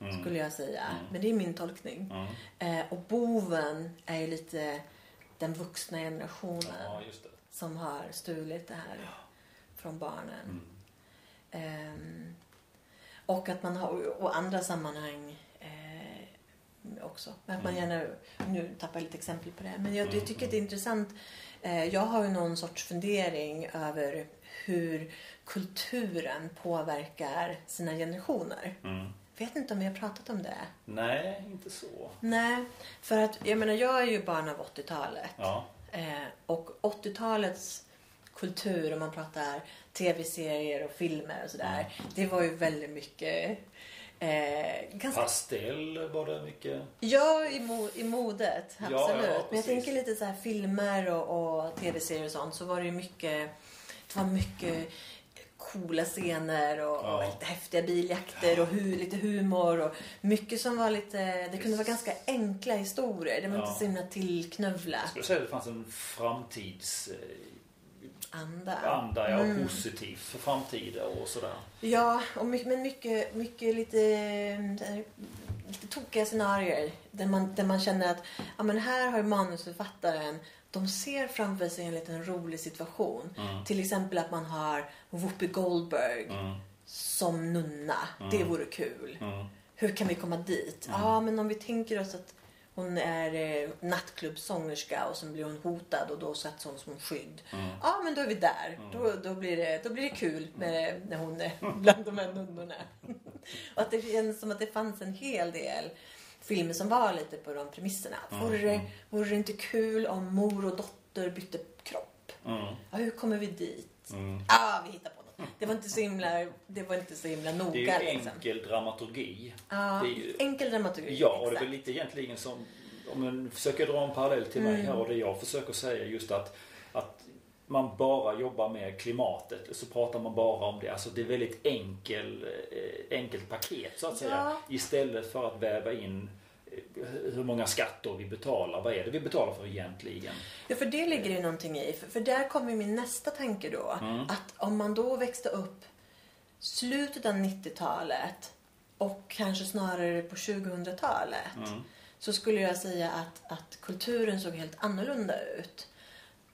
Mm. skulle jag säga. Mm. Men det är min tolkning. Mm. Eh, och boven är ju lite den vuxna generationen Ja, som har stulit det här från barnen. Mm. Och att man har, och andra sammanhang eh, också. Att man Mm. gärna, nu tappar jag lite exempel på det. Men jag, jag Mm, tycker att det är intressant. Eh, jag har ju någon sorts fundering över hur kulturen påverkar sina generationer. Mm. Vet inte om vi har pratat om det. Nej, inte så. Nej, för att jag menar jag är ju barn av 80-talet. Ja. Eh, och 80-talets kultur, om man pratar tv-serier och filmer och sådär. Det var ju väldigt mycket eh, ganska Pastell var det mycket. Ja, i, mo- i modet. Ja, Absolut. ja, Men jag tänker lite så här filmer och, och tv-serier och sånt. Så var det ju mycket, det var mycket coola scener och, och Ja. lite häftiga biljakter och hu, lite humor och mycket som var lite, det kunde vara ganska enkla historier. Det var Ja. inte så himla tillknövla Jag skulle säga att det fanns en framtidsanda, anda. ja, Mm. positivt för framtiden och sådär. Ja, och mycket, men mycket, mycket lite, eh, lite tokiga scenarier. Där man, där man känner att ja, men här har manusförfattaren de ser framför sig en liten rolig situation. Mm. Till exempel att man har Whoopi Goldberg Mm. som nunna. Det vore kul. Mm. Hur kan vi komma dit? Ja, men om vi tänker oss att hon är eh, nattklubbsångerska och sen blir hon hotad och då sätts hon som skydd. Mm. Ja, men då är vi där. Då, då, blir det, då blir det kul med, när hon är bland de här nunnorna. och att det känns som att det fanns en hel del filmer som var lite på de premisserna. Vore, det, vore det inte kul om mor och dotter bytte kropp? Mm. Ja, hur kommer vi dit? Mm. Ja, vi hittar på. Det var inte så himla, det var inte så himla noga. Det är ju liksom. enkel dramaturgi. Ja, det är ju- enkel dramaturgi. Ja, och det är lite egentligen som om man försöker dra en parallell till Mm. mig här och det jag försöker säga just att, att man bara jobbar med klimatet så pratar man bara om det. Alltså det är väldigt enkel, eh, enkelt paket så att säga. Ja. Istället för att väva in hur många skatter vi betalar. Vad är det vi betalar för egentligen? Ja, för det ligger ju någonting i. För, för där kommer min nästa tanke då. Mm. Att om man då växte upp slutet av 90-talet och kanske snarare på 2000-talet. Mm. Så skulle jag säga att, att kulturen såg helt annorlunda ut.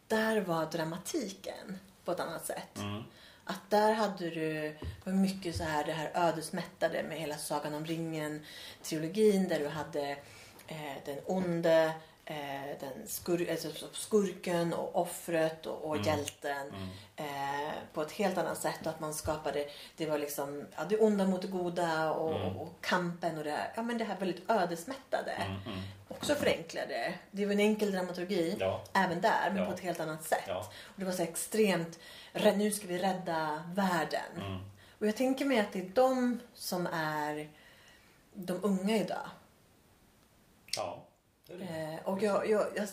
Där var dramatiken på ett annat sätt. Mm. Att där hade du mycket så här det här ödesmättade med hela Sagan om ringen-trilogin där du hade eh, den onde, eh, den skur, alltså skurken och offret och, och hjälten eh, på ett helt annat sätt. Och att man skapade, det var liksom ja, det onda mot det goda och, och, och kampen och det här, ja, men det här väldigt ödesmättade. Mm. Mm. Också förenklade. Det var en enkel dramaturgi Ja. även där men Ja. på ett helt annat sätt. Ja. Och det var så extremt, "Rä- nu ska vi rädda världen. Mm. Och jag tänker mig att det är de som är de unga idag. Ja. Eh, och jag, jag, jag,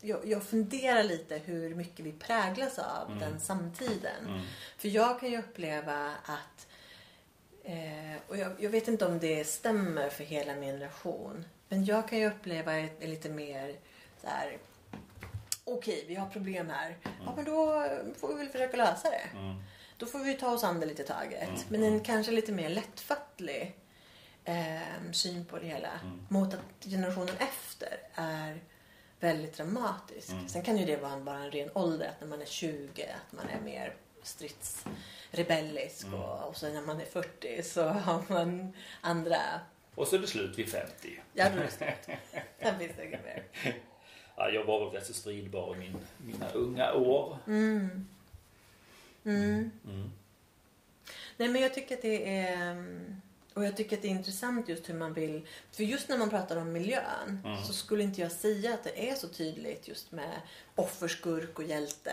jag, jag funderar lite hur mycket vi präglas av den samtiden. Mm. För jag kan ju uppleva att, eh, och jag, jag vet inte om det stämmer för hela min generation, men jag kan ju uppleva ett, lite mer så här. Okej, vi har problem här. Ja, men då får vi väl försöka lösa det. Mm. Då får vi ta oss an det lite taget. Men en kanske lite mer lättfattlig eh, syn på det hela. Mot att generationen efter är väldigt dramatisk. Sen kan ju det vara en, bara en ren ålder. Att när man är 20 att man är mer stridsrebellisk. Och, och sen när man är 40 så har man andra... Och så är det slut vid 50. Ja, då är det slut. Sen finns det inget mer. Ja, jag var väl rätt så stridbar i min, mina unga år. Mm. Mm. Mm. Nej men jag tycker att det är mm, och jag tycker att det är intressant just hur man vill för just när man pratar om miljön Mm. så skulle inte jag säga att det är så tydligt just med offer, skurk och hjälte.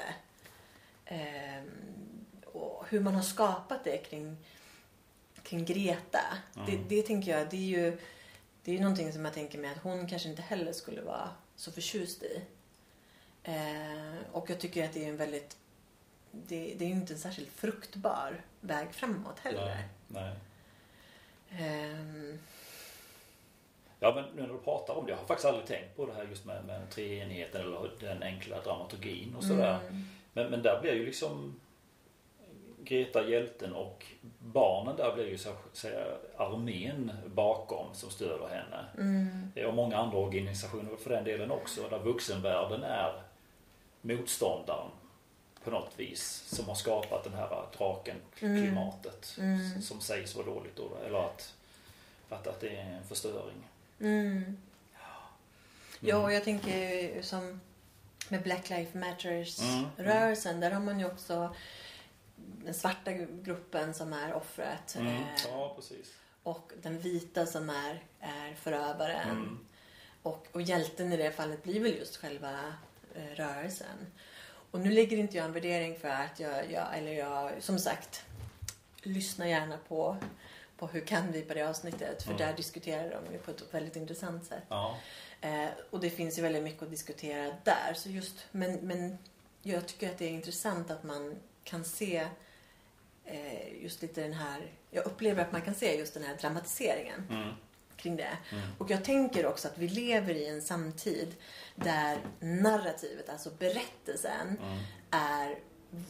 Ehm, och hur man har skapat det kring, kring Greta. Det, det tänker jag, det är ju det är ju någonting som jag tänker mig att hon kanske inte heller skulle vara så förtjust i. Ehm, och jag tycker att det är en väldigt det, det är ju inte en särskilt fruktbar väg framåt heller. Nej, nej. Ehm, Ja, men nu när du pratar om det. Jag har faktiskt aldrig tänkt på det här just med, med treenigheten eller den enkla dramaturgin och sådär. Mm. Men, men där blir ju liksom Greta hjälten och barnen där blir ju så att säga armén bakom som stöder henne. Mm. Och många andra organisationer för den delen också där vuxenvärlden är motståndaren på något vis som har skapat den här draken-klimatet Mm. som sägs vara dåligt då. Eller att, att, att det är en förstöring. Mm. Ja, och jag tänker som med Black Lives Matters-rörelsen. Där har man ju också den svarta gruppen som är offret. Mm. eh, Ja, precis. Och den vita som är, är förövaren. Mm. Och, och hjälten i det fallet blir väl just själva eh, rörelsen. Och nu lägger inte jag en värdering för att jag, jag eller jag, som sagt, lyssnar gärna på, på hur kan vi på det avsnittet. För Mm. där diskuterar de ju på ett väldigt intressant sätt. Ja. Eh, och det finns ju väldigt mycket att diskutera där. Så just, men, men jag tycker att det är intressant att man kan se eh, just lite den här, jag upplever att man kan se just den här dramatiseringen Mm kring det. Mm. Och jag tänker också att vi lever i en samtid där narrativet, alltså berättelsen, Mm. är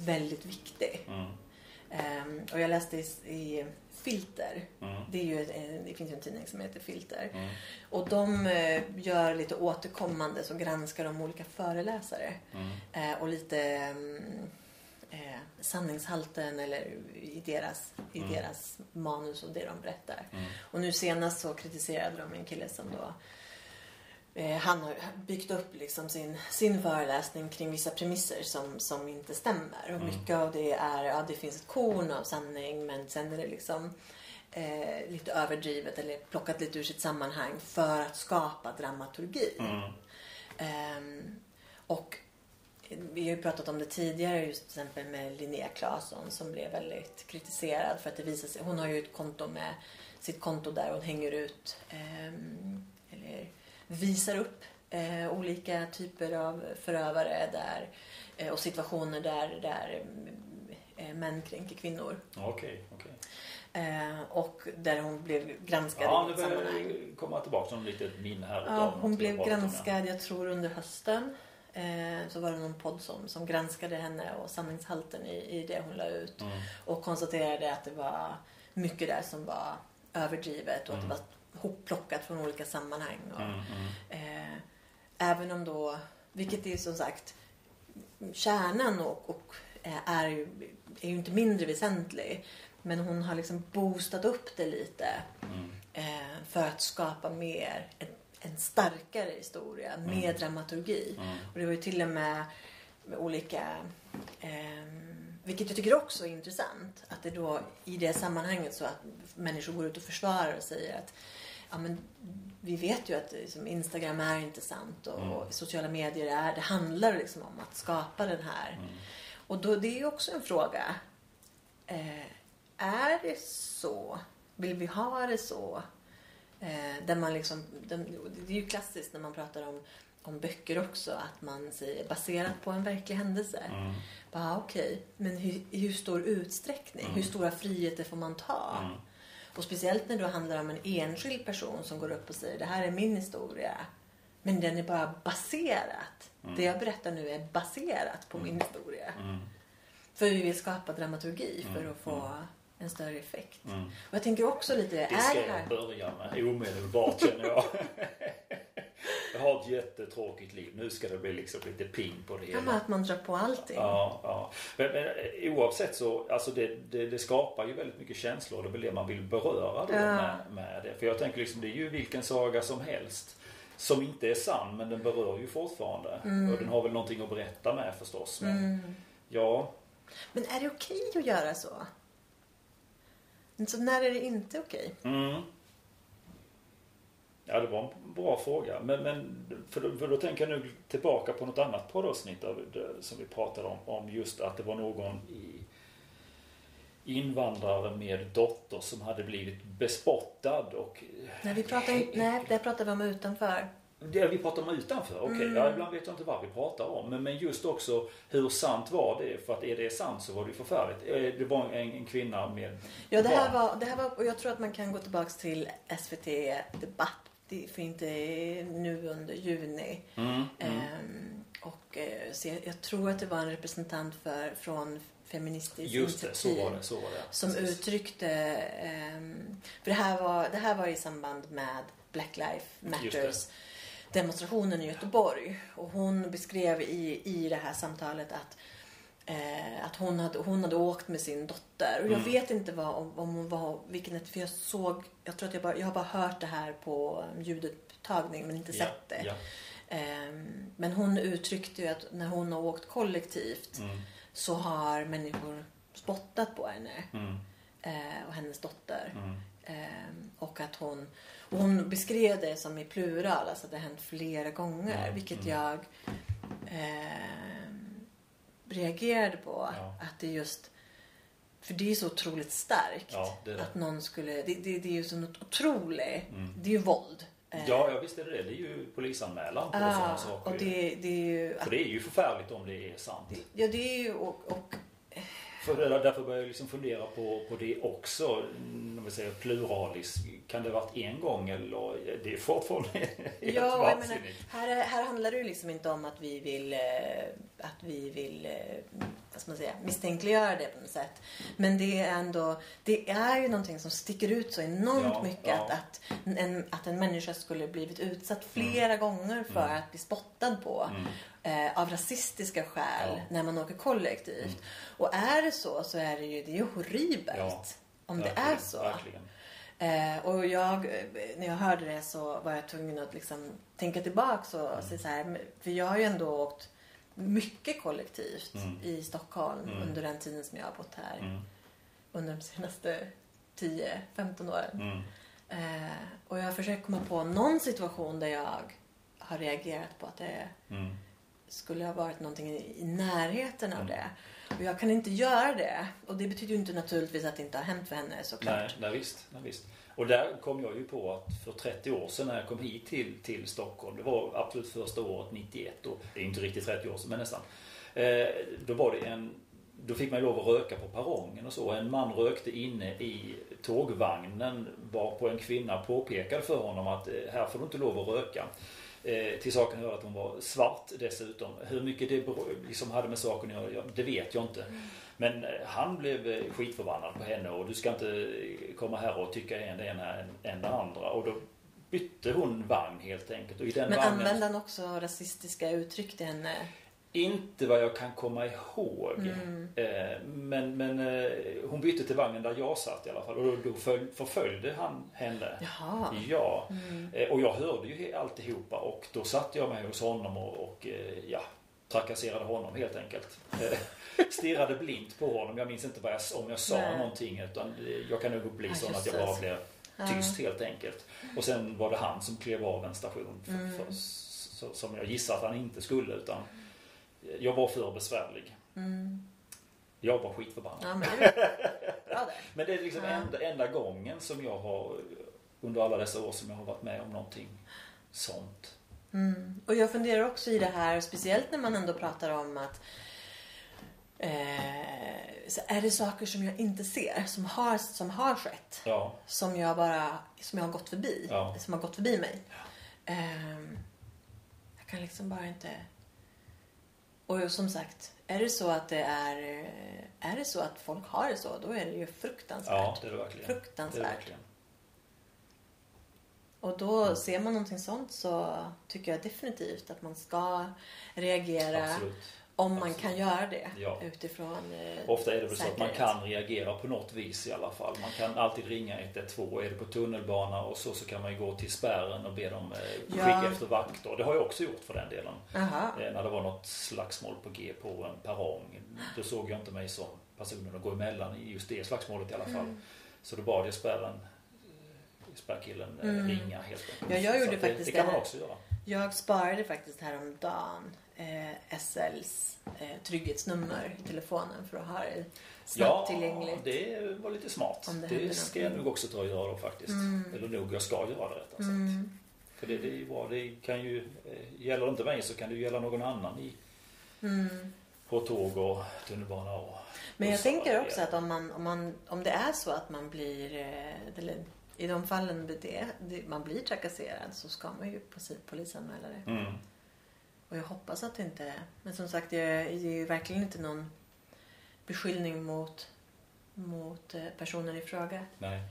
väldigt viktig. Mm. Och jag läste i, i Filter, Mm. det, är ju, det finns ju en tidning som heter Filter. Mm. Och de eh, gör lite återkommande så granskar de olika föreläsare. Mm. Och lite ehm, eh, sanningshalten eller i deras, i Mm. deras manus och det de berättar. Mm. Och nu senast så kritiserade de en kille som då eh, han har byggt upp liksom sin, sin föreläsning kring vissa premisser som, som inte stämmer. Och Mm. mycket av det är, ja det finns ett korn av sanning men sen är det liksom eh, lite överdrivet eller plockat lite ur sitt sammanhang för att skapa dramaturgi. Mm. Ehm, och vi har ju pratat om det tidigare just till exempel med Linnea Claesson som blev väldigt kritiserad för att det visar sig, hon har ju ett konto med sitt konto där hon hänger ut ehm, eller visar upp eh, olika typer av förövare där eh, och situationer där, där eh, män kränker kvinnor. Okej, okej. Eh, och där hon blev granskad Ja, i nu ett sammanhang. börjar det komma tillbaka som litet minne här. Ja, hon blev ja. granskad, jag tror under hösten. Eh, så var det någon podd som, som granskade henne och sanningshalten i, i det hon la ut. Mm. Och konstaterade att det var mycket där som var överdrivet och Mm. att det var hopplockat från olika sammanhang. Och, Mm. Mm. eh, även om då, vilket är som sagt kärnan och, och eh, är, ju, är ju inte mindre väsentlig. Men hon har liksom boostat upp det lite Mm. eh, för att skapa mer, en, en starkare historia, mer dramaturgi. Mm. Och det var ju till och med med olika, ehm, vilket jag tycker också är intressant, att det då i det sammanhanget så att människor går ut och försvarar och säger att ja, men vi vet ju att liksom, Instagram är inte sant och, Mm. och sociala medier är, det handlar liksom om att skapa den här. Mm. Och då, det är ju också en fråga. Eh, är det så? Vill vi ha det så? Eh, där man liksom, den- det är ju klassiskt när man pratar om, om böcker också att man säger baserat på en verklig händelse. Mm. Bara okej, men hur, hur stor utsträckning? Mm. Hur stora friheter får man ta? Mm. Och speciellt när det handlar om en enskild person som går upp och säger det här är min historia. Men den är bara baserat. Det jag berättar nu är baserat på min historia. Mm. För vi vill skapa dramaturgi för Mm, att få en större effekt. Mm. Och jag tänker också lite, Det är ska det jag här... börja med omedelbart känner jag. Jag har ett jättetråkigt liv. Nu ska det bli liksom lite ping på det Ja, hela. att man drar på allting. Ja, ja. Men, men eh, oavsett så, alltså det, det, det skapar ju väldigt mycket känslor. Det är väl det man vill beröra då Ja. med, med det. För jag tänker liksom, det är ju vilken saga som helst. Som inte är sann, men den berör ju fortfarande. Och den har väl någonting att berätta med förstås. Men Mm. ja, Men är det okej att göra så? Så när är det inte okej? Mm. Ja, det var en bra fråga. Men, men för, då, för då tänker jag nu tillbaka på något annat poddavsnitt av det, som vi pratade om. Om just att det var någon i, invandrare med dotter som hade blivit bespottad och... Nej, vi pratar nej, det pratar vi om utanför. Det vi pratar om utanför, okej. Mm. Ja, ibland vet jag inte vad vi pratar om. Men, men just också hur sant var det? För att är det sant så var det ju förfärligt. Eh, Det var en, en kvinna med Ja, det här, barn. var, det här var, och jag tror att man kan gå tillbaks till SVT Debatt, för inte nu under juni. Mm, mm. Ehm, och eh, så jag, jag tror att det var en representant för, från Feministiskt Just det, så initiativ var det. Så var det. som Precis. uttryckte, ehm, för det här, var, det här var i samband med Black Lives. Matters demonstrationen i Göteborg. Och hon beskrev i, i det här samtalet att Eh, att hon hade, hon hade åkt med sin dotter. Och jag Mm. vet inte vad, om, om hon var, vilken, för jag såg, jag tror att jag bara, jag har bara hört det här på ljudupptagning men inte Ja, sett det. ja. Ehm, men hon uttryckte ju att när hon har åkt kollektivt Mm, så har människor spottat på henne mm, eh, och hennes dotter. mm. Ehm, och att hon, och hon beskrev det som i plural, alltså att det hänt flera gånger. Mm, Vilket mm. jag ehm, reagerade på. Ja. Att det just... För det är så otroligt starkt. Ja, det det. Att någon skulle... Det, det, det är ju så otroligt. Det är ju våld. Eh, Ja, ja visst är det det. Det är ju polisanmälan på ah, sådana saker. och det, det är ju... För det är ju förfärligt om det är sant. Ja, det är ju... Och, och För därför börjar jag liksom fundera på, på det också. Om vi säger pluralis. Kan det ha varit en gång eller? Det är fortfarande helt Ja, jag menar, vansinnigt. här, är- här handlar det ju liksom inte om att vi vill, eh, att vi vill eh, vad ska man säga, misstänkliggöra det på något sätt. Men det är ändå, det är ju någonting som sticker ut så enormt Ja, mycket ja. Att, att, en, att en människa skulle blivit utsatt flera gånger för att bli spottad på. Eh, av rasistiska skäl Ja. när man åker kollektivt. Och är det så så är det ju, det är ju horribelt. Om det är så. Verkligen. Eh, och jag, när jag hörde det så var jag tvungen att liksom tänka tillbaks och Mm. så här, för jag har ju ändå åkt mycket kollektivt Mm. i Stockholm Mm. under den tiden som jag har bott här. Mm. Under de senaste 10-15 åren. Mm. Eh, och jag har försökt komma på någon situation där jag har reagerat på att det Mm. skulle ha varit någonting i, närheten av Mm. det. Och jag kan inte göra det. Och det betyder ju inte naturligtvis att det inte har hänt för henne såklart. Nej, nej, visst, nej, visst. Och där kom jag ju på att för 30 år sedan när jag kom hit till, till Stockholm, det var absolut första året 91 och det är inte riktigt 30 år sedan men nästan. Eh, då var det en, då fick man ju lov att röka på perrongen och så. En man rökte inne i tågvagnen varpå en kvinna påpekade för honom att eh, här får du inte lov att röka. Eh, till saken hör att hon var svart dessutom. Hur mycket det liksom hade med saken att göra, det vet jag inte. Men eh, han blev eh, skitförbannad på henne och du ska inte komma här och tycka en det ena än det andra. Och då bytte hon vagn helt enkelt. Och i den Men vagnen, använde han också rasistiska uttryck till henne? Inte vad jag kan komma ihåg. Mm. Eh, men men eh, hon bytte till vagnen där jag satt i alla fall. Och då, då följ, förföljde han henne. Jaha. Ja. Mm. Eh, Och jag hörde ju alltihopa och då satte jag mig hos honom och, och eh, ja, trakasserade honom helt enkelt. Eh, Stirrade blint på honom. Jag minns inte vad jag, om jag sa Nej. någonting utan eh, jag kan nog bli Ja, sån att jag bara blev tyst helt enkelt. Och sen var det han som klev av en station för, Mm. för, som jag gissar att han inte skulle utan jag var för besvärlig. Mm. Jag var skitförbannad. Ja, men det det. Men det är liksom Ja. enda, enda gången som jag har under alla dessa år som jag har varit med om någonting sånt. Mm. Och jag funderar också i det här, speciellt när man ändå pratar om att eh, så är det saker som jag inte ser, som har, som har skett. Ja, Som jag bara, som jag har gått förbi. Ja. Som har gått förbi mig. Ehm, jag kan liksom bara inte... Och som sagt, är det så att det är... Är det så att folk har det så, då är det ju fruktansvärt. ja det är det verkligen. Det är det Fruktansvärt. verkligen. Och då ser man någonting sånt så tycker jag definitivt att man ska reagera Absolut. Om man Absolut. kan göra det Ja. utifrån eh, Ofta är det väl så att man kan reagera på något vis i alla fall. Man kan alltid ringa 112. Är det på tunnelbana och så, så kan man ju gå till spärren och be dem eh, Ja. skicka efter vakter. Det har jag också gjort för den delen. Eh, När det var något slagsmål på G på en perrong. Då såg jag inte mig som personen att gå emellan i just det slagsmålet i alla fall. Mm. Så då bad jag spärren, eh, spärrkillen eh, Mm. ringa helt enkelt. Ja, jag Så gjorde att det, faktiskt det kan man också göra. Jag sparade faktiskt häromdagen eh, SLs eh, trygghetsnummer i telefonen för att ha det snabbt tillgängligt. det var lite smart. Det Det, ska jag nog också ta och göra faktiskt. Mm. Eller nog, jag ska göra det rättare sagt. Mm. För det, det är ju bra. Det kan ju, eh, gäller det inte mig så kan det ju gälla någon annan i, Mm. på tåg och tunnelbana och Men jag tänker också att om, man, om, man, om det är så att man blir, eh, eller i de fallen det, det, man blir trakasserad så ska man ju polisanmäla det. Mm. Och jag hoppas att det inte, men som sagt det är, är ju verkligen inte någon beskyllning mot, mot eh, personen i fråga. Nej.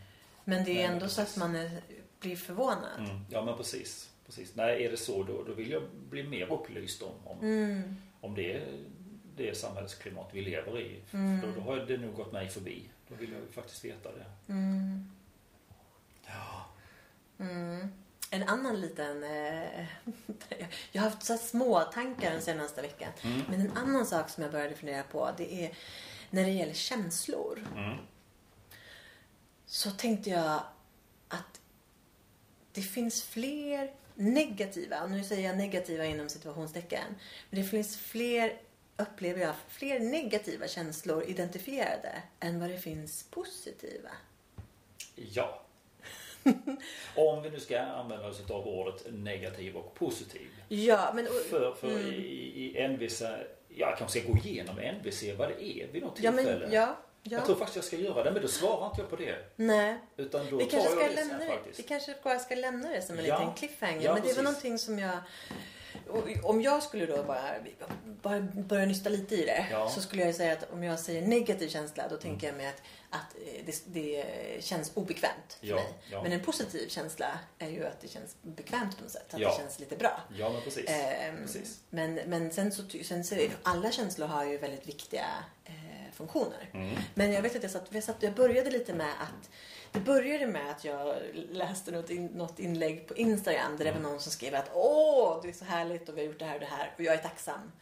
Men det är Nej, ändå så att man är, blir förvånad. Mm. Ja men precis. precis. Nej, är det så då, då vill jag bli mer upplyst om, om, Mm. om det, det samhällsklimat vi lever i. Mm. Då, då har det nog gått mig förbi. Då vill jag faktiskt veta det. Mm. Ja. En annan liten... Eh, jag har haft så små tankar den senaste veckan. Mm. Men en annan sak som jag började fundera på det är när det gäller känslor. Mm. Så tänkte jag att det finns fler negativa, nu säger jag negativa inom situationstecken. Men det finns fler upplever jag fler negativa känslor identifierade än vad det finns positiva. Ja. Om vi nu ska använda oss av ordet negativ och positiv. Ja, men... För, för i, i NVC, jag kanske ska gå igenom NVC vad det är vid något Ja, tillfälle. men, ja, ja. Jag tror faktiskt jag ska göra det, men då svarar inte jag på det. Nej. Utan då Vi tar kanske, jag ska det lämna det, faktiskt. vi kanske bara ska lämna det som en Ja. liten cliffhanger. Ja, men det precis. väl någonting som jag... Om jag skulle då bara, bara börja nysta lite i det Ja. så skulle jag säga att om jag säger negativ känsla då tänker jag mig att, att eh, det, det känns obekvämt för Ja, mig. ja. Men en positiv känsla är ju att det känns bekvämt på något sätt. Att det känns lite bra. Ja, men precis. Ehm, precis. Men, men sen så, sen så är- alla känslor har ju väldigt viktiga eh, funktioner. Mm. Men jag vet att jag, satt, jag, satt, jag började lite med att det började med att jag läste något, in, något inlägg på Instagram där det var någon som skrev att Åh, det är så härligt och vi har gjort det här och det här och jag är tacksam.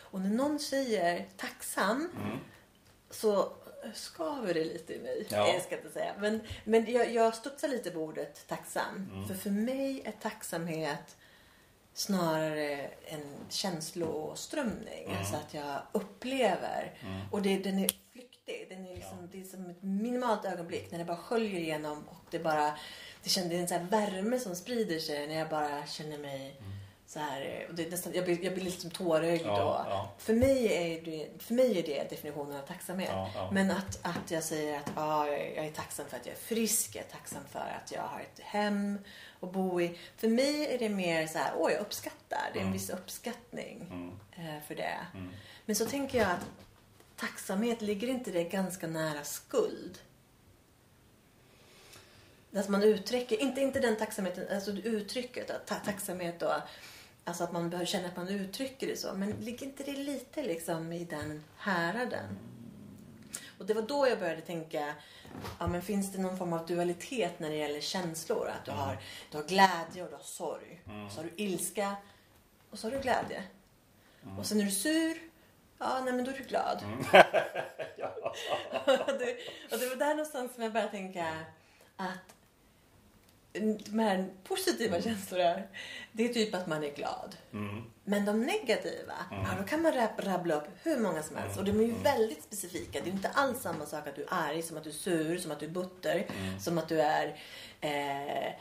Och när någon säger tacksam Mm. så skaver det lite i mig. Ja. Jag ska inte säga. Men, men jag, jag studsar lite på ordet tacksam. Mm. För för mig är tacksamhet snarare en känsloströmning. Mm. Alltså att jag upplever. Och det, den är flyktig. Den är liksom, Det är som ett minimalt ögonblick när det bara sköljer igenom och det bara det, känns, det är en sån värme som sprider sig när jag bara känner mig så här, och det är nästan, jag, blir, jag blir liksom tårögd. Ja, ja. För, mig är det, för mig är det definitionen av tacksamhet. Ja, ja. Men att, att jag säger att ja, jag är tacksam för att jag är frisk, jag är tacksam för att jag har ett hem att bo i. För mig är det mer så här, åh jag uppskattar. Det är en viss uppskattning Mm. eh, för det. Mm. Men så tänker jag att tacksamhet, ligger inte det ganska nära skuld? Att man uttrycker, inte, inte den tacksamheten, alltså uttrycket, att ta, tacksamhet och Alltså att man behöver känna att man uttrycker det så. Men ligger inte det lite liksom i den häraden? Och det var då jag började tänka, ja men finns det någon form av dualitet när det gäller känslor? Att du, har, du har glädje och du har sorg. Så har du ilska och så har du glädje. Och sen är du sur, ja nej men då är du glad. och, det, och det var där någonstans som jag började tänka att de här positiva känslorna, det är typ att man är glad. Mm. Men de negativa, ja, då kan man rab- rabbla upp hur många som helst. Och de är ju väldigt specifika. Det är inte alls samma sak att du är arg, som att du är sur, som att du är butter, som att du är... Eh,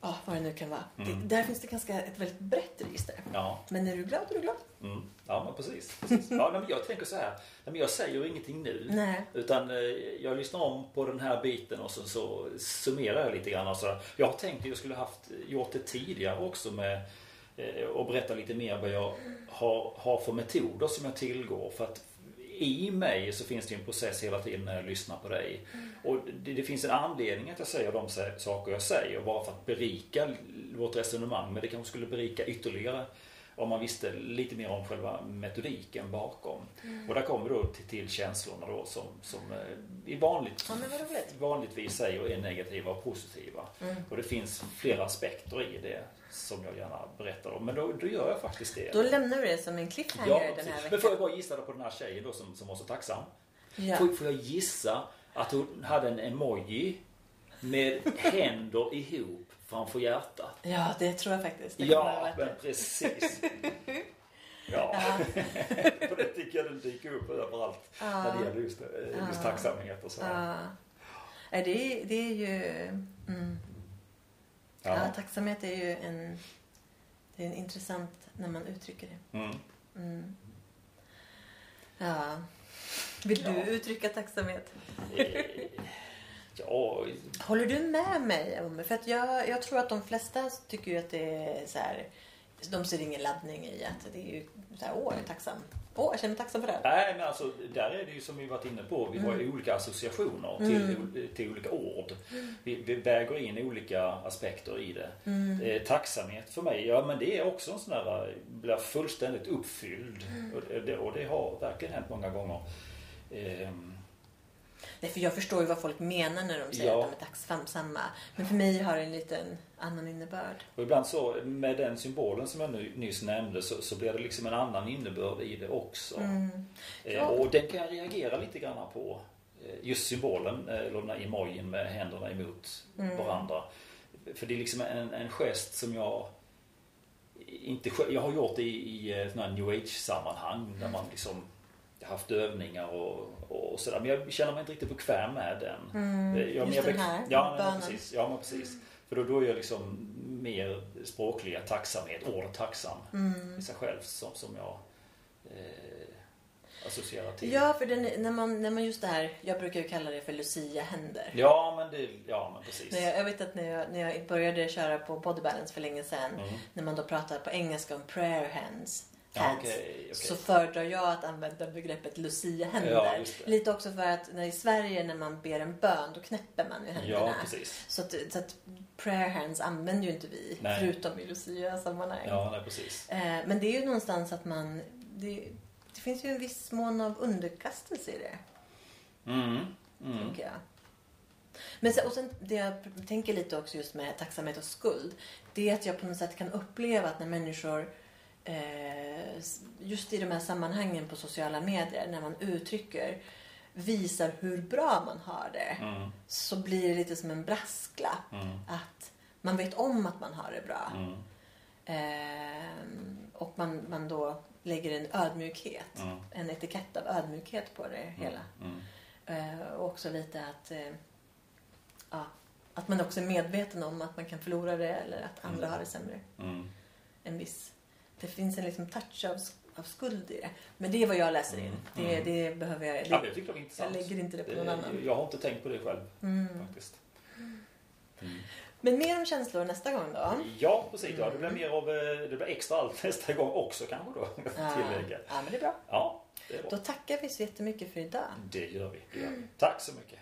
ja, vad det nu kan vara. Det, där finns det ganska ett väldigt brett register. Ja. Men är du glad, är du glad. Mm. Ja, precis. precis. Ja, men jag tänker så här. Men jag säger ju ingenting nu. Nej. Utan eh, jag lyssnar om på den här biten och så, så summerar jag lite grann. Så, jag har tänkt att jag skulle haft gjort det tidigare också med eh, och berätta lite mer vad jag har, har för metoder som jag tillgår. För att i mig så finns det en process hela tiden när jag lyssnar på dig. Och det, det finns en anledning att jag säger de saker jag säger bara för att berika vårt resonemang. Men det kanske skulle berika ytterligare om man visste lite mer om själva metodiken bakom. Och där kommer vi då till, till känslorna då som, som eh, i vanligt, Ja, vanligtvis säger är negativa och positiva. Och det finns flera aspekter i det som jag gärna berättar om. Men då, då gör jag faktiskt det. Då lämnar vi det som en cliffhanger Ja, den här precis. veckan. Men får jag bara gissa på den här tjejen då som, som var så tacksam? Ja. Får, får jag gissa att hon hade en emoji med händer ihop framför hjärtat? ja, det tror jag faktiskt. Det Ja, men det. precis. Ja, Ja. för det tycker jag den dyker upp överallt när det gäller just, eh, just tacksamhet och så. Ja. Nej, det, är, det är ju... Mm. Ja. Ja. tacksamhet är ju en... Det är en intressant när man uttrycker det. Mm. Mm. Ja. Vill Ja. du uttrycka tacksamhet? Eh, Ja, Håller du med mig om? För att jag, jag tror att de flesta tycker ju att det är så här... De ser ingen laddning i att det är ju så här, åh, jag är tacksam. Åh, jag känner mig tacksam för det. Nej, men alltså där är det ju som vi varit inne på. Vi har ju olika associationer till, till olika ord. Vi, vi väger in olika aspekter i det. Eh, tacksamhet för mig, ja men det är också en sån där, blir fullständigt uppfylld. Och, det, och det har verkligen hänt många gånger. Ehm, Nej, för jag förstår ju vad folk menar när de säger Ja. att de är tacksamma. Men för mig har det en liten annan innebörd. Och ibland så med den symbolen som jag nu, nyss nämnde så, så blir det liksom en annan innebörd i det också. Mm. Eh, och den kan jag reagera lite grann på. Eh, Just symbolen, eller den här emojin med händerna emot Mm. varandra. För det är liksom en, en gest som jag inte, jag har gjort det i, i eh, new age-sammanhang där man liksom haft övningar och, och sådär. Men jag känner mig inte riktigt bekväm med den. Eh, jag just den här ja, men bönen. precis. Ja, men precis. För då, då är jag liksom mer språkliga tacksamhet, ordet tacksam Mm. i sig själv som, som jag eh, associerar till. Ja, för den, när, man, när man just det här, jag brukar ju kalla det för Lucia-händer. Ja, men det, ja, men precis. När jag, jag vet att när jag, när jag började köra på Body Balance för länge sedan, Mm. när man då pratar på engelska om prayer hands, Okej, okej. så föredrar jag att använda begreppet Lucia-händer. Ja. Lite också för att när i Sverige när man ber en bön, då knäpper man ju händerna. Ja, precis. Så att, så att prayer hands använder ju inte vi, Nej. förutom i Lucia-sammanhang. Ja, nej, precis. Eh, men det är ju någonstans att man... Det, det finns ju en viss mån av underkastelse i det, Mm. Mm. tänker jag. Men sen, och sen det jag tänker lite också just med tacksamhet och skuld. Det är att jag på något sätt kan uppleva att när människor just i de här sammanhangen på sociala medier när man uttrycker visar hur bra man har det Mm. så blir det lite som en brasklapp Mm. att man vet om att man har det bra. Mm. Ehm, och man, man då lägger en ödmjukhet, Mm. en etikett av ödmjukhet på det hela. Mm. Eh, och också lite att, eh, ja, att man också är medveten om att man kan förlora det eller att andra har det sämre. En viss, det finns en liksom touch av, av skuld i det. Men det är vad jag läser in. Mm. Det, Mm. det behöver jag... Ja, Det, men jag tycker det var jag lägger inte det på någon Det- annan. Jag har inte tänkt på det själv Mm. faktiskt. Mm. Men mer om känslor nästa gång då. Ja, precis. Ja, det blir mer av, eh, det blir extra allt nästa gång också kanske då. Ja, Tillägga. ja, men det är bra. Ja, det är bra. Då tackar vi så jättemycket för idag. Det gör vi. Det gör vi. Tack så mycket.